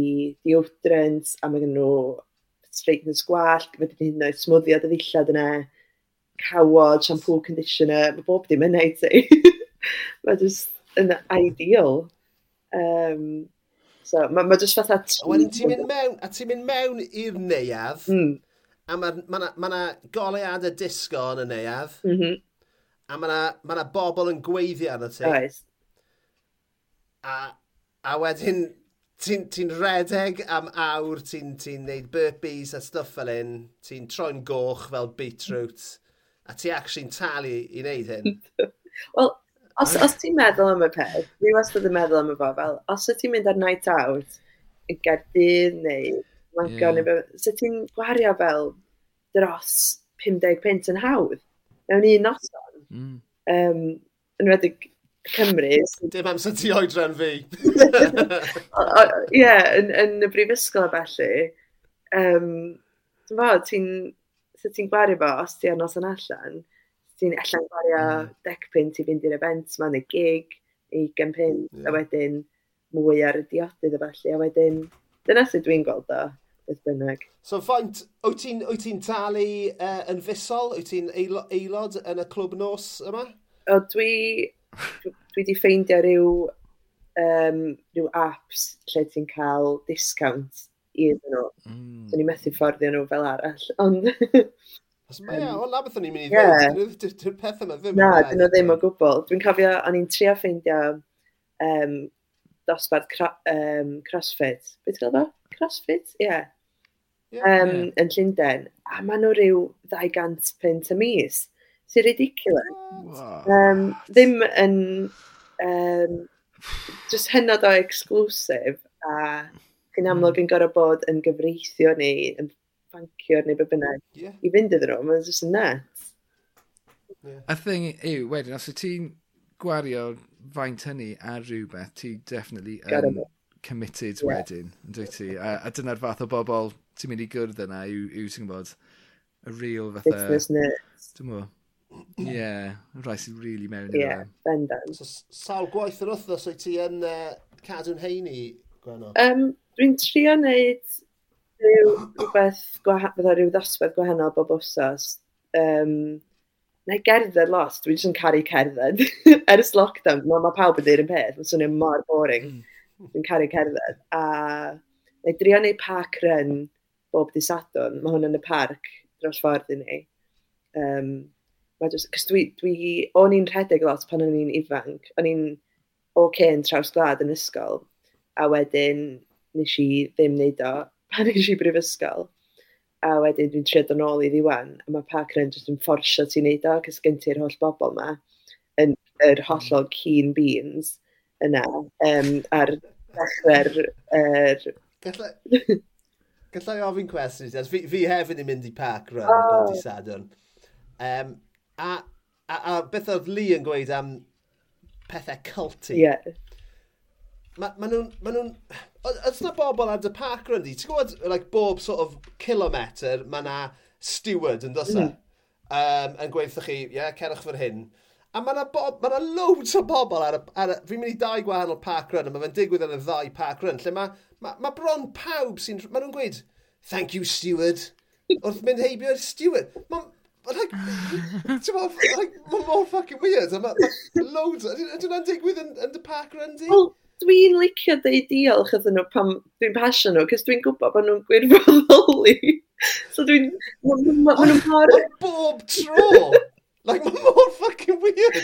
deodorant a mae gen nhw straighteners gwallt, fyddi dy hyn o'i smwddiad y ddillad yna, cawod, shampoo, conditioner, mae bob dim yn i ti. mae just yn ideal. Um, so, mae ma just fatha... Wedyn ti'n mynd mewn, a ti'n mynd mewn i'r neuad, mm. a mae yna ma, ma, ma y disgo yn y neuad, mm -hmm a mae yna ma, bobl yn gweiddi arno ti. Oes. A, a wedyn, ti'n ti, redeg am awr, ti'n ti neud burpees a stuff fel hyn, ti'n troi'n goch fel beetroot, a ti actually'n talu i wneud hyn. Wel, os, os ti'n meddwl am y peth, fi wastad yn meddwl am y fo, fel, os y ti'n mynd ar night out, yn gerdydd neu Manco, yeah. neu so ti'n gwario fel dros 50 pint yn hawdd, mewn un noson. Mm. Um, yn wedig Cymru. Dim amser ti oedran fi. Ie, yn, yn y brifysgol a felly, um, ti'n fawr, ti'n ti gwario fo os ti anos yn allan, ti'n allan gwario mm. decpyn ti fynd i'r event ma, neu gig, i gympyn, yeah. a wedyn mwy ar y diodydd a felly, a wedyn, dyna sydd dwi'n gweld o beth bynnag. So faint, wyt ti'n ti talu uh, yn fusol? Wyt ti'n aelod, yn y clwb nos yma? O, dwi, dwi di ffeindio rhyw, um, rhyw apps lle ti'n cael discount iddyn nhw. Mm. So ni methu fforddio nhw fel arall, ond... Mae um, na beth o'n i'n mynd i ddweud, yeah. dy'r peth yma ddim. Na, dyn nhw ddim o gwbl. Dwi'n cofio, o'n i'n trio ffeindio um, dosbarth cro, um, CrossFit. Beth gael fo? CrossFit? Ie. Yeah yeah, um, yeah. yn Llundain, a maen nhw rhyw 200 pint y mis. Sy'n ridiculous. Wow. Um, ddim yn... Um, just hynod o exclusif a chi'n hmm. amlwg yn gorau bod yn gyfreithio ni, yn bancio neu be bynnag yeah. i fynd iddyn nhw. Mae'n just yn net. Yeah. A thing yw, wedyn, os y ti'n gwario faint hynny ar rhywbeth, ti definitely yn um, committed yeah. wedyn, yn dwi ti? A, a dyna'r fath o bobl ti'n mynd i gwrdd yna yw, yw ti'n gwybod, y real fatha... Business nuts. Dwi'n mwyn. Ie, yeah, rhai sy'n really mewn i yeah, bendant. So, sawl gwaith yr wythnos wyt ti yn uh, cadw'n heini, Gwenno? Um, Dwi'n trio wneud rhyw, rhywbeth, fydda rhyw ddoswedd gwahanol bob wsos. Um, na i gerdded lot, dwi'n jyst yn caru cerdded. Ers lockdown, mae ma pawb yn dweud yn peth, mae'n swnio mor boring. Mm. Dwi'n caru cerdded. A na i drio wneud park run, bob dy sadwn. Mae hwn yn y parc dros ffordd i ni. Um, just, cos dwi, dwi, o'n i'n rhedeg lot pan o'n i'n ifanc. O'n i'n oce okay yn traws glad yn ysgol. A wedyn nes i ddim wneud o pan nes i brifysgol. A wedyn dwi'n trio dod yn ôl i ddiwan. A mae park rent jyst yn fforsio ti'n neud o, cys gen ti'r holl bobl yma. Yn yr hollol keen beans yna. Um, ar dechrau'r... Er, Gallai, Gallai ofyn cwestiwn i fi, fi hefyd yn mynd i pac run oh. bod i Sadwrn. Um, a, a, a beth oedd Lee yn gweud am pethau culty. Yeah. Mae ma nhw'n... Ma nhw Oes na bobl ar dy park run di? Ti'n gwybod, like, bob sort of kilometr mae na steward yn dosa? E? Mm. Um, yn gweithio chi, ie, yeah, cerwch fyr hyn. A mae yna ma loads o bobl ar y... Ar y fi'n mynd i dau gwahanol park run, a mae fe'n digwydd yn y ddau park run, lle mae ma, ma bron pawb sy'n... Mae nhw'n gweud, thank you, steward, wrth mynd heibio'r steward. Mae like, ti'n like, ma mor fucking weird. Mae ma loads, Ydy'n hwnna'n digwydd yn, yn dy park run di? Well, dwi'n licio dweud diolch iddyn nhw pan dwi'n pasio nhw, cys dwi'n gwybod bod nhw'n gwirfoddoli. so dwi'n... Mae nhw'n mor... Bob tro! Like, mae mor fucking weird.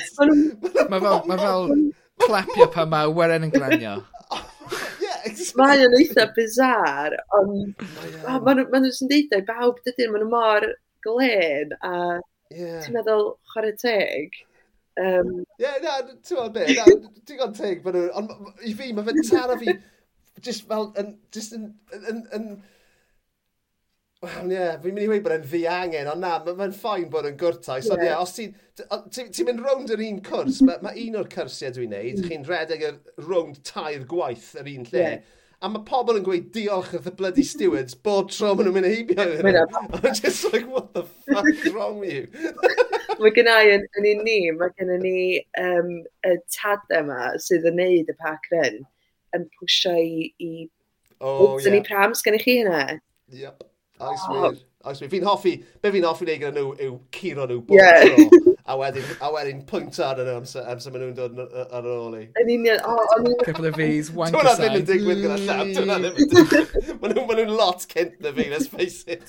mae fel, ma fel clapio pa mae weren yn glanio. Mae o'n eitha bizar, ond mae nhw'n deud ei bawb dydyn, mae nhw mor glen a yeah. ti'n meddwl chwarae teg. Um... Yeah, na, ti'n meddwl beth, ti'n gwybod teg, ond i fi, mae fe'n taro fi, just fel, yn, just yn, yn, yn, yn Wel, ie, yeah, fi'n mynd i weid bod e'n ddi angen, ond na, mae'n ffain bod yn gwrtais. Ond ie, yeah. os ti'n ti, ti mynd rownd yr un cwrs, mae ma un o'r cyrsiau dwi'n neud, mm. chi'n redeg yr rownd tair gwaith yr un lle. Yeah. A mae pobl yn gweud diolch at the bloody stewards bob tro maen nhw'n mynd heibio iddyn nhw. I'm just like, what the fuck wrong with you? mae gen i yn, yn un ni, mae gen i ni um, y tad yma sydd yn neud y pac ryn yn pwysio i... i oh, yeah. Yn i prams gen i chi hynna? Yep. Oes wir. Oes wir. Fi'n hoffi, be fi'n hoffi wneud gyda nhw yw curo nhw bob yeah. tro. A wedyn, a wedyn pwynt ar nhw amser, amser maen nhw'n dod ar ôl i. Yn union, o, o'n i'n... Couple of V's, wank aside. Dwi'n ddim yn digwydd gyda llaw, dwi'n ddim yn digwydd. Maen nhw'n lot cynt na fi, let's face it.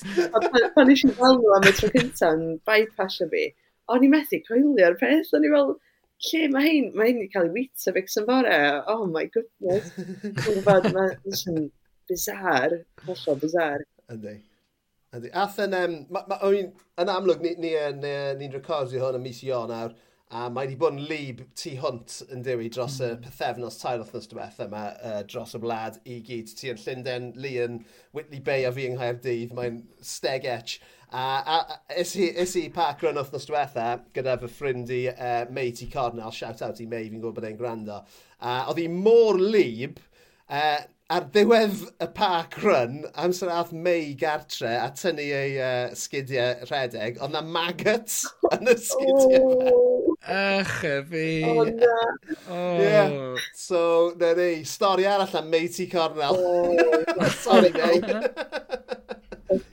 Pan eisiau fel nhw am y tro cyntaf yn bypassio fi, o'n i'n methu coelio ar peth, o'n i'n fel, lle mae hyn, mae hyn i cael ei wita fix yn bore, oh my goodness. Dwi'n gwybod, mae'n bizar, hollol bizar. Yndi. Ydy. Athen, um, ma, ma, o, yn amlwg, ni'n ni, ni, ni ni recordio hwn y mis Ionawr, a mae wedi bod yn lib tu hwnt yn dewi dros mm. y hmm. pethefnos tair wythnos diwethaf yma uh, dros y wlad i gyd. Ti yn Llundain, Leon, Whitley Bay a fi yng Nghaerdydd, mae'n steg etch. A, a, a is i, is i park run wythnos diwethaf gyda fy ffrind i uh, May T. cornel, shout out i May, fi'n gwybod bod e'n gwrando. Uh, oedd hi mor lib, uh, ar ddiwedd y park run, amser ath mei gartre a tynnu ei uh, sgidiau rhedeg, ond na maggot yn y sgidiau oh. Ach, fi. Oh, na. Oh. Yeah. So, na ni, stori arall am Meiti Cornel. Oh. Sorry, mei.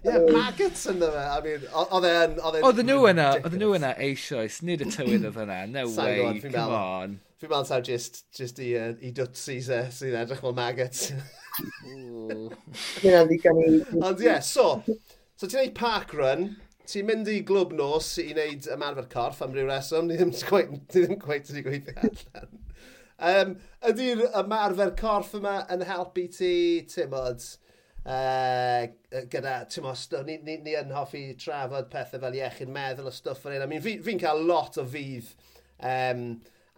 yeah, maggots yn yma. I mean, oedd e'n... Oedden nhw yna, oedden nhw yna eisoes, nid y tywydd oedd yna. No way, come on. Fi'n meddwl taw just, just i, uh, i dwtsis uh, e sy'n edrych fel maggots. Ond ie, so, so ti'n neud park run, ti'n mynd i glwb nos i wneud ymarfer corff am ryw reswm, ni ddim gweith, ni ddim wedi gweithio allan. Um, Ydy'r ymarfer corff yma yn helpu ti, ti'n timod, uh, gyda, ti'n timod, ni, ni, ni yn hoffi trafod pethau fel iechyd meddwl o stwff fel hyn. I mean, fi'n fi cael lot o fydd um,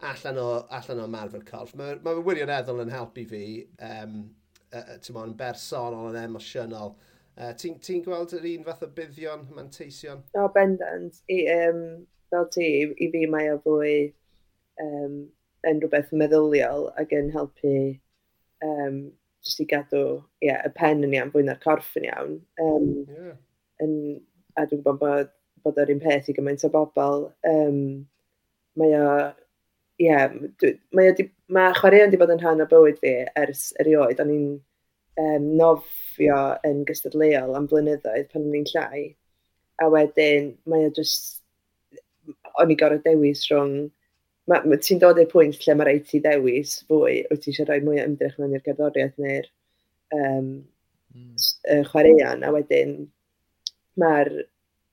allan o, allan o marfer corff. Mae ma wirioneddol yn helpu fi, um, uh, ti'n yn bersonol, yn emosiynol. Uh, ti'n ti gweld yr un fath o buddion, manteision? O, no, bendant. I, um, fel ti, i, i fi mae o fwy um, yn rhywbeth meddyliol ac yn helpu um, jyst i gadw yeah, y pen yn iawn fwy na'r corff yn iawn. Um, yeah. yn, a dwi'n gwybod bod, bod o'r un peth i gymaint o bobl. Um, mae o yeah, mae, di, mae chwaraeon wedi bod yn rhan o bywyd fi ers erioed. O'n i'n um, nofio yn gystadleuol am blynyddoedd pan o'n i'n llai. A wedyn, mae o just... O'n i gorau dewis rhwng... Ti'n dod i'r pwynt lle mae rhaid ti dewis fwy, wyt ti eisiau rhoi mwy o ymdrech mewn i'r gerddoriaeth neu'r um, mm. chwaraeon. A wedyn, mae'r...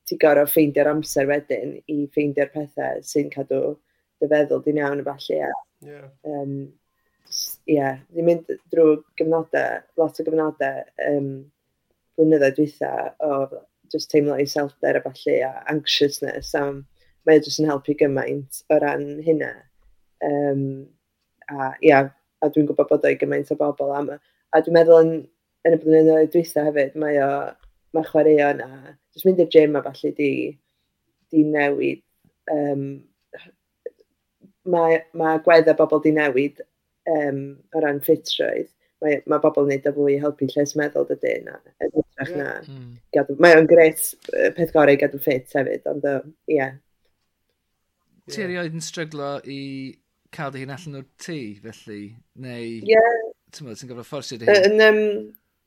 Ti'n gorau ffeindio'r amser wedyn i ffeindio'r pethau sy'n cadw dy feddwl di'n iawn falle. ie. Yeah. Um, yeah, ni'n mynd drwy gyfnodau, lot o gyfnodau um, blynyddoedd dwytha o just teimlo i iselder a falle a anxiousness am mae o jyst yn helpu gymaint o ran hynna. Um, a, ia, a dwi'n gwybod bod o'i gymaint o bobl am A dwi'n meddwl yn, yn y blynyddoedd dwytha hefyd, mae o, mae chwaraeon a jyst mynd i'r gym a falle di, di newid um, mae, mae gwedda bobl di newid um, o ran ffitrwydd. Mae, mae bobl yn neud o fwy i helpu lles meddwl dydy na. Edrych na. Mm. Gadw, mae o'n gret peth gorau i gadw ffit hefyd, ond ie. Yeah. Yeah. Ti erioed yn stryglo i cael dy hun allan o'r tŷ, felly? Neu... Yeah. Ti'n meddwl, ti'n gofod fforsio dy hun? Ie, um,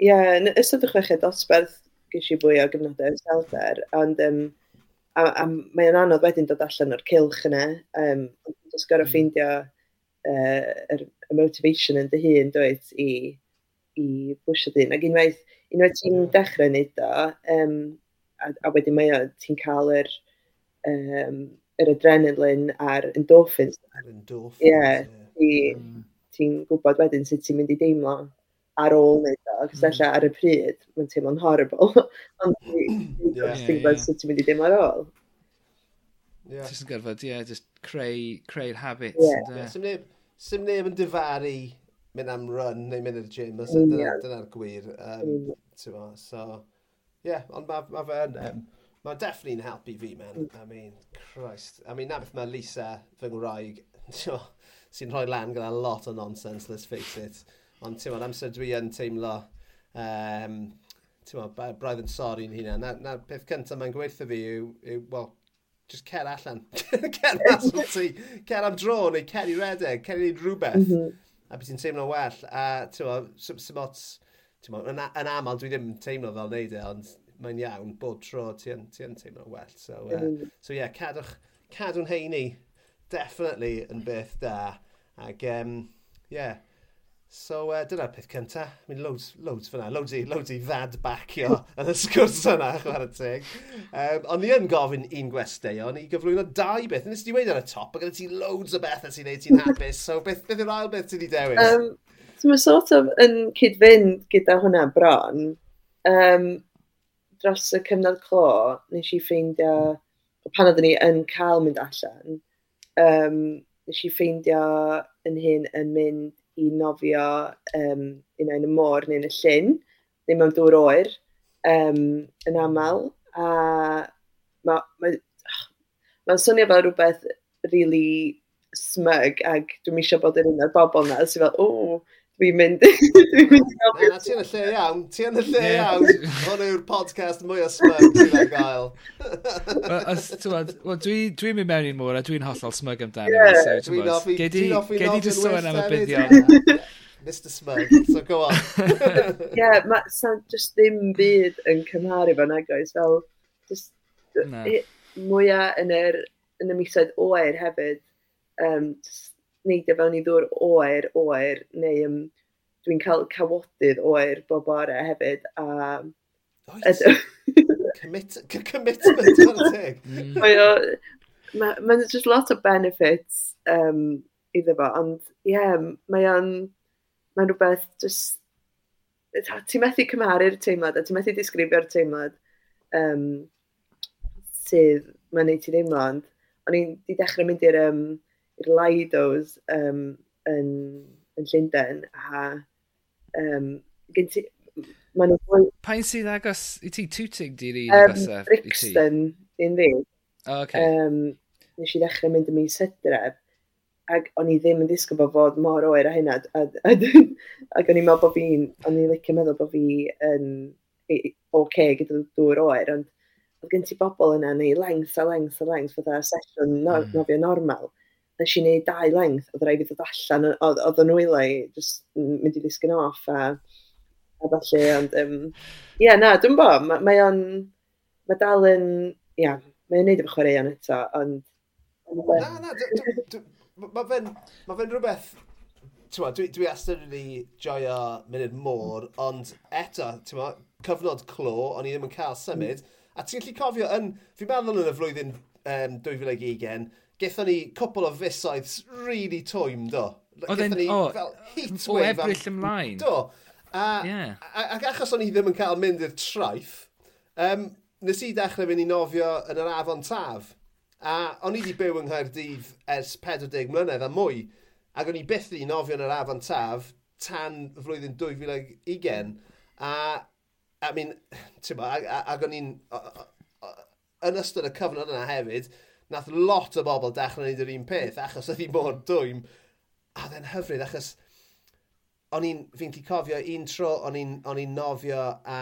yeah, yn ystod y chweched dosbarth, gysi bwy o gyfnodau selfer, ond um, a, a mae o'n anodd wedyn dod allan o'r cilch yna. Um, Dwi'n gorau mm. ffeindio uh, er, y motivation yn dy hun, dweud, i, i bwysio dyn. Ac unwaith, unwaith ti'n mm. dechrau wneud o, um, a, a wedyn mae o, ti'n cael yr, um, yr adrenalin a'r endorphins. Yr endorphins, ie. Yeah, yeah. Mm. Ti'n mm. gwybod wedyn sut ti'n mynd i deimlo ar ôl wneud o, cos mm. ar y pryd, mae'n teimlo'n horrible, ond dwi'n gwybod sut ti'n mynd i ddim ar ôl. Yeah. Just gorfod, ie, yeah, just creu, creu'r habits. Yeah. Yeah, Sym neb, sym neb yn difaru mynd am run neu mynd i'r gym, dyna'r dyna gwir. Um, mm. So, ie, yeah, ond mae ma fe yn... Um, Mae'n definitely'n helpu fi, man. Mm. I mean, Christ. I mean, na beth mae Lisa, fy ngwraig, sy'n rhoi lan gyda lot o nonsense, let's face it. Ond ti'n meddwl, amser dwi yn teimlo, um, ti'n meddwl, braidd yn sori yn hynna. Na'r na, peth cyntaf mae'n gweithio fi yw, yw well, just cer allan. cer allan ti. Cer am dro, neu cer i redeg, cer i rhywbeth. Mm -hmm. A beth ti'n teimlo well. A ti'n meddwl, sy'n meddwl, yn, yn aml dwi ddim teimlo fel neud e, ond mae'n iawn bod tro ti'n ti teimlo well. So, uh, mm. so yeah, cadwch, cadw'n heini, definitely yn beth da. Ac, um, yeah, So uh, dyna'r peth cynta. I mean, loads, loads fyna, loads i, loads i fad bacio yn y sgwrs yna, chwer y teg. Um, ond ni yn gofyn un gwesteion i gyflwyno dau beth. Nes ti wedi ar y top, ac gyda ti loads o bethau sy'n neud ti'n hapus. So beth, beth yw'r ail beth ti'n ei dewis? Um, so mae sort of yn cyd-fynd gyda hwnna bron. Um, dros y cyfnod clo, nes i ffeindio, pan oeddwn ni yn cael mynd allan, um, nes i ffeindio yn hyn yn mynd i nofio um, un yn y môr neu yn y llyn, neu mewn dŵr oer, um, yn aml. A mae'n ma, ma swnio fel rhywbeth really smug ac dwi'n eisiau bod yn un o'r bobl na, sy'n fel, o, Dwi'n mynd. Dwi'n mynd. Na, ti yn y lle iawn. Ti yn y lle iawn. Hwn yw'r podcast mwy o smug dwi'n gael. Wel, dwi'n mynd mewn i'n môr a dwi'n hollol smug amdano. Yeah. So, dwi'n offi... Gedi just sôn am y buddion. Mr Smug, so go on. yeah, mae just ddim byd yn cymharu fan agos. Fel, just... No. Mwyaf yn y misoedd oer hefyd. Um, just neidio fewn i ddŵr oer, oer, neu um, dwi'n cael cawodydd oer bob bore hefyd, a... Oes, commit, commitment ar teg. Mae Mae'n just lot o benefits um, iddo fo, ond ie, yeah, mae o'n... Mae'n rhywbeth just... Ti'n methu cymharu'r teimlad, a ti'n methu disgrifio'r teimlad um, sydd mae'n neud ti ddim ond o'n i'n di dechrau mynd i'r um, i'r Lidos um, yn, yn Llundain. A um, gen ti... fwy... Pa'n sydd agos i ti? tŵtig di'r un um, agosaf Brixton, un fi. Oh, okay. um, nes i ddechrau mynd ym mis hydref ac o'n i ddim yn disgwyl bod fod mor oer a hynna. Ac o'n i'n meddwl bod fi'n, o'n i'n licio meddwl bod fi yn oce okay, gyda dŵr oer, ond oedd gen ti bobl yna neu lengs a lengs a lengs fydda sesiwn no, mm. nofio normal nes i wneud dau length, oedd rhaid i ddod allan, oedd yn wylau, just mynd i ddisgyn off a, a falle, ond, um, ie, yeah, na, dwi'n bo, mae ma o'n, mae dal yn, ie, yeah, mae'n neud efo chwaraeon eto, ond... Na, na, mae fe'n ma fe rhywbeth, ti'n dwi, dwi astyn wedi joio munud môr, ond eto, ti'n cyfnod clo, o'n i ddim yn cael symud, a ti'n gallu cofio, yn, fi'n meddwl yn y flwyddyn um, 2020, Gethon ni cwpl o fusoedd really twym, do. Gethon ni oh, fel heat. O ebryll ymlaen. Do. A, yeah. ac achos o'n i ddim yn cael mynd i'r traeth, um, nes i dechrau fynd i nofio yn yr afon taf. A o'n i wedi byw yng Nghaerdydd ers 40 mlynedd a mwy. Ac o'n i byth wedi nofio yn yr afon taf tan flwyddyn 2020. A, I mean, ti'n ac o'n i'n... Yn ystod y cyfnod yna hefyd, nath lot o bobl dechrau wneud yr un peth, achos oedd hi mor dwym. A oedd e'n hyfryd, achos o'n i'n, fi'n ti cofio un tro, o'n i'n nofio a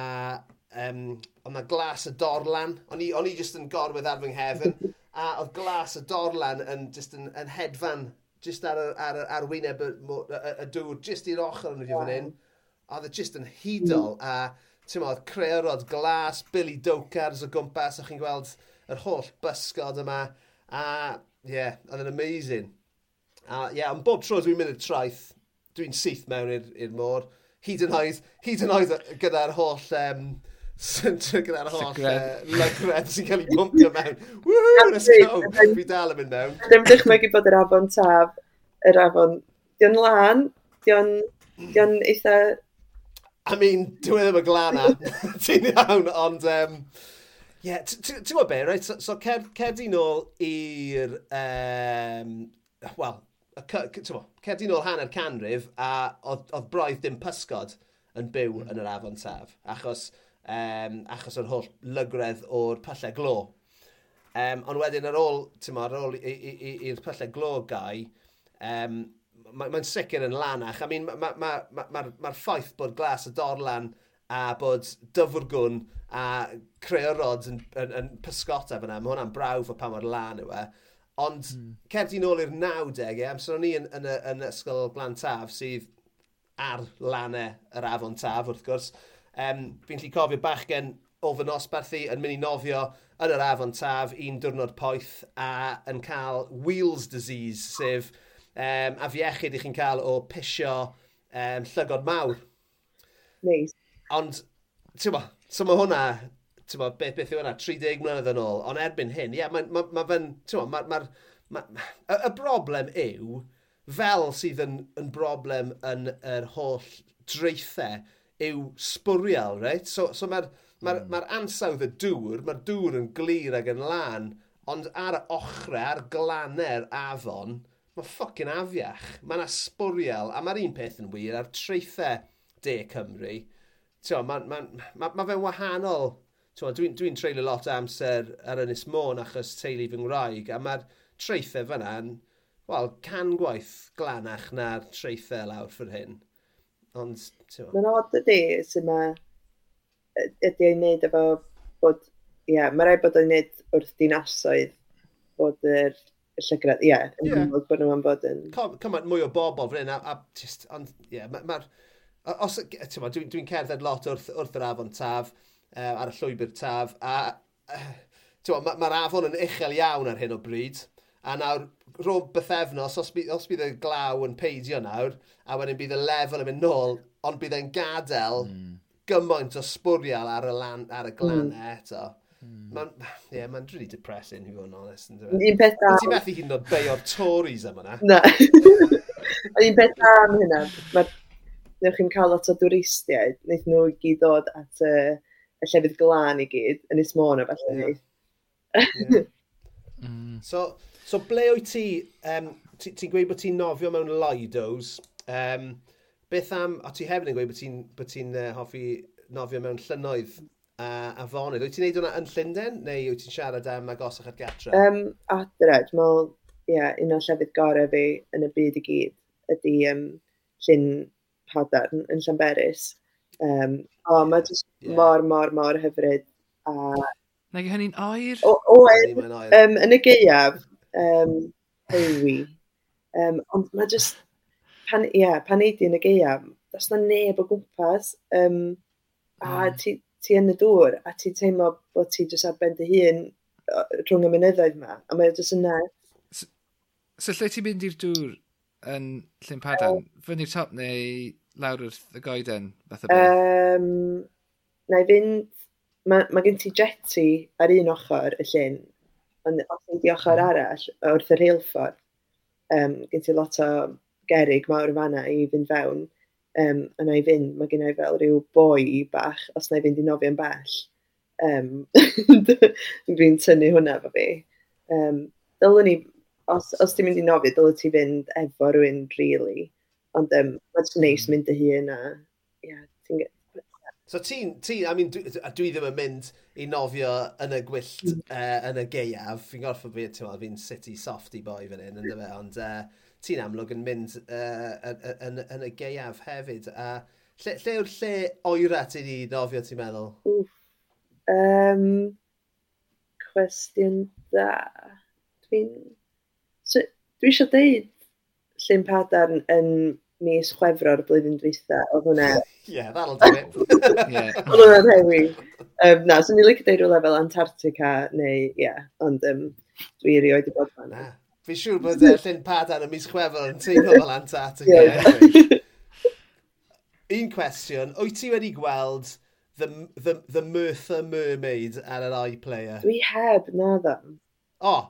um, o'n na glas y dorlan, o'n i, on i jyst yn gorwedd ar fy nghefn, a oedd glas y dorlan yn, just yn, yn hedfan, jyst ar, ar, ar ar wyneb y, y, y, y dŵr, jyst i'r ochr yn y fan hyn. A oedd e jyst yn hudol, a ti'n modd, creorod glas, Billy Dokars o gwmpas, o'ch chi'n gweld yr holl bysgod yma. A ie, yeah, oedd yn amazing. A ie, yeah, ond bob tro dwi'n mynd i'r traeth, dwi'n syth mewn i'r môr. Hyd yn oed, hyd yn oed gyda'r holl... Um, Syntr gyda'r holl lygred sy'n cael ei bwmpio mewn. Woohoo, let's go! Fi dal yn mynd mewn. Dwi'n dychmygu bod yr afon taf, yr afon, di'n lan, di'n dion eitha... I mean, dwi e ddim y glana, ti'n iawn, ond um, Ie, yeah, ti'n gwybod be, right? So, so cer, cerdi nôl i'r, um, wel, cerdi nôl hanner canrif a oedd broedd dim pysgod yn byw mm. yn yr afon taf, achos, um, achos o'r holl lygredd o'r pyllau glo. Um, ond wedyn ar ôl, ti'n ar ôl i'r pyllau glo gau, um, mae'n ma sicr yn lanach. I mean, mae'r ma, ma, ma, ma, ma ffaith bod glas y dorlan a bod dyfwrgwn a creu rods yn, yn, yn pysgota fyna, mae hwnna'n brawf o pa mor lan yw e. Ond mm. cerdi nôl i'r 90au, e, amser o'n i yn, yn, yn, yn ysgol Glan Taf, sydd ar lanau yr afon Taf wrth gwrs, um, fi'n lli cofio bachgen o fy nosbarthu yn mynd i nofio yn yr afon taf un diwrnod poeth a yn cael Wheels disease, sef um, afiechyd i chi'n cael o pisio um, llygod mawr. Neis. Nice. Ond, ti'n So mae hwnna, ti'n bod, beth, beth yw hwnna, 30 mlynedd yn ôl, ond erbyn hyn, ie, yeah, mae ma, ma fe'n, ti'n bod, mae'r... Ma, ma, ma, y, y broblem yw, fel sydd yn, yn broblem yn yr holl dreithau, yw sbwriel, reit? So, so mae'r ma mm. ma ansawdd y dŵr, mae'r dŵr yn glir ac yn lan, ond ar y ochrau, ar glanau'r afon, mae ffocin afiach. Mae yna sbwriel, a mae'r un peth yn wir, ar treithau De Cymru, mae ma, ma, ma ma fe'n wahanol. Dwi'n dwi, dwi treulio lot o amser ar Ynys Môn achos teulu fy Ngwraig, a mae'r treithau fyna yn wel, can gwaith glanach na'r treithau lawr ffyr hyn. Ond, ti'n Mae'n odd ydy, sy'n ma, ydy ei wneud efo bod, ie, yeah, mae rhaid bod o'i wneud wrth dinasoedd bod yr y llygredd, ie, yeah, yn yeah. bod nhw'n bod yn... Cymaint mwy o bobl fan hyn, a, a just, ond, ie, yeah, mae'r... Ma os, dwi'n dwi, cerdded lot wrth, wrth yr afon taf, uh, ar y llwybr taf, a uh, mae'r ma, afon yn uchel iawn ar hyn o bryd, a nawr rhwng bythefnos, os, by, os bydd y glaw yn peidio nawr, a wedyn bydd y lefel yn mynd nôl, ond bydd e'n gadael mm. gymaint o sbwriel ar y, lan, ar y glan mm. eto. Mm. Mae'n yeah, ma really depressing, i fod yn onest. Un peth da. Ti'n methu hyn yn oed beio'r Tories yma na? Na. Un peth da am hynna. Mae'r newch chi'n cael lot o dwristiaid, wnaeth nhw i gyd dod at y, y llefydd glân i gyd, yn Ys Môn o falle. Yeah. yeah. mm. So, so ble wyt ti, um, ti'n ti gweud bod ti'n nofio mewn Lidos, um, beth am, o ti hefyd yn gweud bod ti'n ti uh, hoffi nofio mewn llynoedd uh, a fonydd. Wyt ti'n neud hwnna yn Llundain, neu wyt ti'n siarad am agosach at gatra? Um, adre, dwi'n meddwl, ie, yeah, un o'r llefydd gorau fi yn y byd i gyd ydy um, llyn Padarn yn Llanberis. Um, o, mae jyst yeah. mor, mor, mor hyfryd. A... Nag hynny'n oer? O, oer, um, yn y geiaf, um, hewi. Um, ond mae jyst, pan, yeah, pan eidi yn y geiaf, does na neb o gwmpas, um, a mm. ti, ti yn y dŵr, a ti'n teimlo bod ti jyst ar ben dy hun rhwng y mynyddoedd yma, a mae jyst yna. So, so lle ti'n mynd i'r dŵr yn Llyn Padan? Oh. Fyny'r top neu lawr wrth y goeden? Um, na i fynd... Mae ma gen ti jetty ar un ochr y llyn, ond os gen ti ochr hmm. arall wrth yr heilffordd, um, gen ti lot o gerig mawr fanna i fynd fewn. Um, a na i fynd, mae gen i fel rhyw boi bach, os na i fynd i nofio'n bell. Um, Dwi'n tynnu hwnna fo fi. Um, Dylwn ni os, os ti'n mynd i nofio, dyle ti fynd efo rhywun, really. Ond um, mae'n neis hmm. mynd y hun a, Yeah, ti'n So ti'n, ti, I mean, dwi, dwi ddim yn mynd i nofio yn y gwyllt mm. uh, yn y geiaf. Fi'n gorfod fi, ti'n meddwl, fi'n city softy boy fan hyn, ynddo fe, ond uh, ti'n amlwg yn mynd uh, yn, yn, y geiaf hefyd. A lle, lle yw'r lle oera ti di nofio, ti'n meddwl? Um, cwestiwn da. Dwi'n Dwi eisiau deud Llyn Padarn yn mis chwefro'r blwyddyn dwytha, oedd hwnna... Yeah, that'll do it. Oedd hwnna'n hewi. Um, na, so ni'n licio deud rhywle fel Antarctica, neu, ie, yeah, ond um, dwi erioed i bod fan. Na, fi'n siŵr bod uh, Llyn Padarn yn mis chwefror yn teimlo fel Antarctica. Yeah. Un cwestiwn, wyt ti wedi gweld the, the, the Merthyr Mermaid ar yr iPlayer? Dwi heb, na dda. O, oh,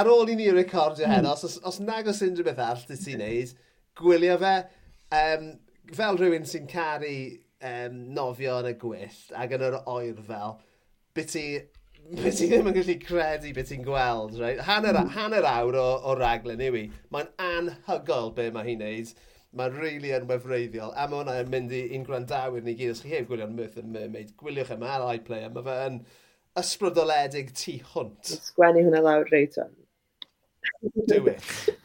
ar ôl i ni recordio hyn, mm. os, os nag os unrhyw beth all ti ti'n neud, gwylio fe, um, fel rhywun sy'n caru um, nofio yn y gwyllt ac yn yr oer fel, beth ti beth ti ddim yn gallu credu beth ti'n gweld, right? Hanner, mm. hanner awr o, o raglen yw i. Mae'n anhygol be mae hi'n neud. Mae'n rili really yn wefreiddiol. A mae hwnna'n yn mynd i'n gwrandawyr ni gyd. Os chi heb gwylio'n Myth and Mermaid, gwyliwch e, yma ar iPlayer. Mae fe yn ysbrydoledig tu hwnt. Sgwennu hwnna lawr reit o'n. do it.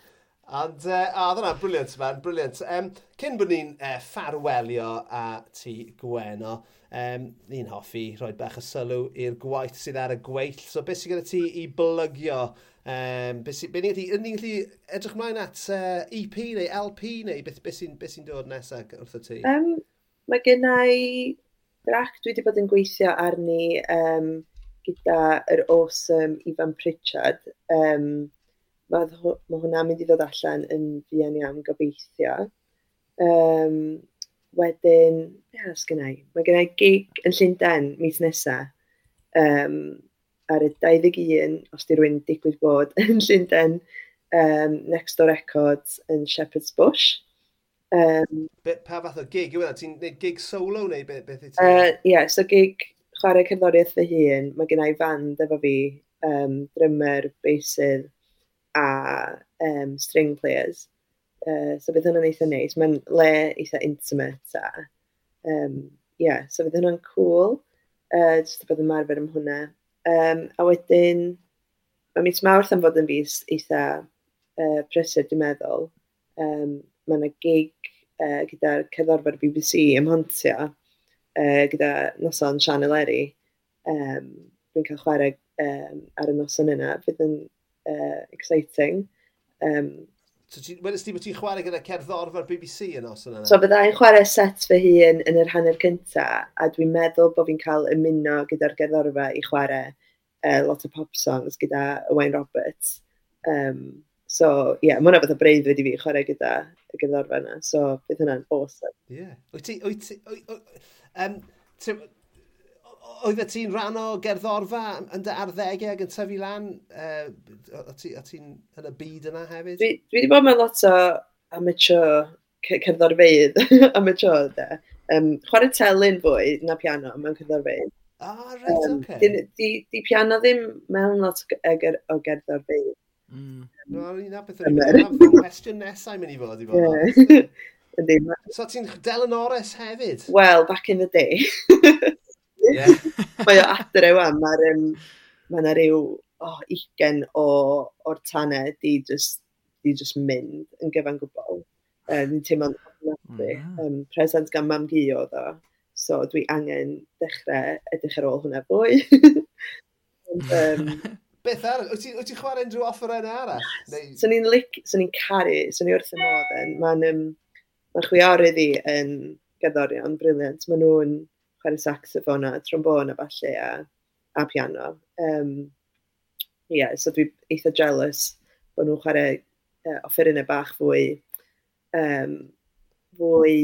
And, uh, ah, a dyna, briliant man, briliant. Um, cyn bod ni'n uh, ffarwelio a ti Gweno, um, ni'n hoffi rhoi bach o sylw i'r gwaith sydd ar y gweill. So beth sydd gyda ti i blygio? Um, beth sy'n be ni'n gallu, ni gallu edrych mlaen at e, uh, EP neu LP neu beth, beth sy'n sy dod nesaf wrth y ti? Um, mae genna i drac dwi wedi bod yn gweithio arni um, gyda yr awesome Ivan Pritchard. Um, mae hwnna'n mynd i ddod allan yn fuan iawn gobeithio. Um, wedyn, be arall gynnau? Mae gennau gig yn Llundain mis nesaf. Um, ar y 21, os di rwy'n digwydd bod yn Llundain, um, Next Door Records yn Shepherd's Bush. Um, Be, pa fath o gig yw e? Ti'n gwneud gig solo neu beth be, be ti'n uh, yeah, so gig chwarae cerddoriaeth fy hun. Mae gennau fand efo fi, um, drymmer, beisydd, a um, string players. Uh, so bydd hwnna'n eitha neis. Mae'n le eitha intimate a... Um, yeah, so bydd hwnna'n cool. Uh, just bod yn marfer am hwnna. Um, a wedyn, mae mis mawrth am fod yn fus eitha uh, prysur, dwi'n meddwl. Um, mae yna gig uh, gyda'r cyddorfa'r BBC ym Hontio, uh, gyda noson Sian Eleri. Um, dwi'n cael chwarae um, ar y noson yna. Fydd yn uh, exciting. Um, so ti, wedys ti bod ti'n chwarae gyda cerddorfa'r BBC yn os yna? So byddai'n chwarae set fy hun yn yr hanner cynta, a dwi'n meddwl bod fi'n cael ymuno gyda'r gerddorfa i chwarae uh, lot o pop songs gyda Wayne Roberts. Um, so, ie, yeah, mae fath o braidd wedi fi chwarae gyda y gyddorfa yna. So, bydd hwnna'n awesome. Ie. Yeah. Wyt ti... Wyt ti... Wyt, wyt, um, oedd ti'n rhan o gerddorfa yn dy arddegau ac yn tyfu lan? Uh, o ti'n ti yn y byd yna hefyd? Dwi, dwi wedi bod mewn lot o amateur cerddorfeidd amateur de. Um, chwarae telyn fwy na piano mewn cerddorfeidd. Ah, right, um, okay. Di, di, di piano ddim mewn lot o, ger, o gerddorfeidd. Mm. No, ni'n beth o'n i'n cwestiwn nesau mynd i fod i fod. Yeah. so ti'n Del Norris hefyd? Well, back in the day. Yeah. mae o adre wan, mae'r um, mae yna rhyw oh, 20 o, o'r tanau di just, di just mynd yn gyfan gwbl. Ni'n um, teimlo'n ofnadwy. Um, present gan mam gi oedd o. So dwi angen dechrau edrych ar ôl hwnna fwy. Um, Beth ar, Wyt ti'n ti, ti chwarae unrhyw offer yna arall? Neu... So ni'n lic, so ni'n caru, so ni wrth y modd yn. Mae'n um, ma chwiorydd i yn gerddorion briliant. Maen nhw'n chwarae saxofon a trombon a falle a, a piano. Um, yeah, so dwi eitha jealous bod nhw'n chwarae uh, offerynnau bach fwy, um, fwy,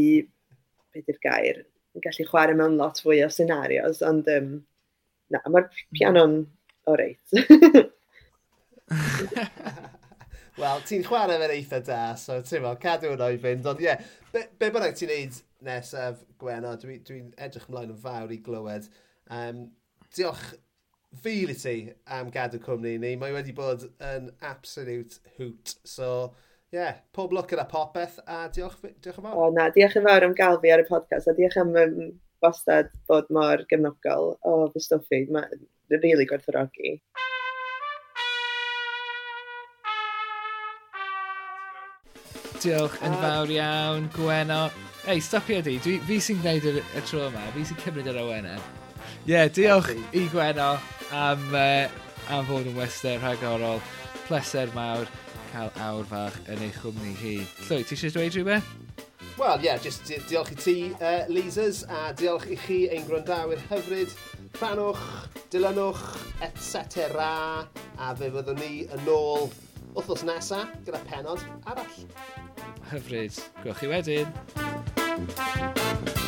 beth yw'r gair, yn gallu chwarae mewn lot fwy o scenarios, ond um, na, mae'r piano'n o reit. Wel, ti'n chwarae fe'n eitha da, so ti'n fel, cadw yn o'i fynd. Ond ie, yeah, be, be bynnag ti'n neud nesaf, Gwena, dwi'n dwi, edrych ymlaen yn fawr i glywed. Um, diolch fil i ti am gadw cwmni ni. Mae wedi bod yn absolute hoot. So, ie, yeah, pob lwc gyda popeth a diolch, diolch yn fawr. O na, diolch yn fawr am gael fi ar y podcast a diolch am um, bostad bod mor gefnogol o fy stwffi. Mae'n rili really gwerthorogi. Diolch yn fawr iawn, Gweno. Ei, stopio di. Dwi, fi sy'n gwneud y, y tro yma. Fi sy'n cymryd yr awenau. Ie, yeah, diolch i Gweno am, uh, am fod yn wester rhagorol. Pleser mawr cael awr fach yn ei chwmni hi. Llwy, ti eisiau dweud rhywbeth? Wel, ie, yeah, just di diolch i ti, uh, Leasers, a diolch i chi ein gwrandawyr hyfryd. Banwch, dilynwch, etc. A fe fyddwn ni yn ôl wythnos nesaf gyda penod arall hyfryd. Gwch chi wedyn. Thank you.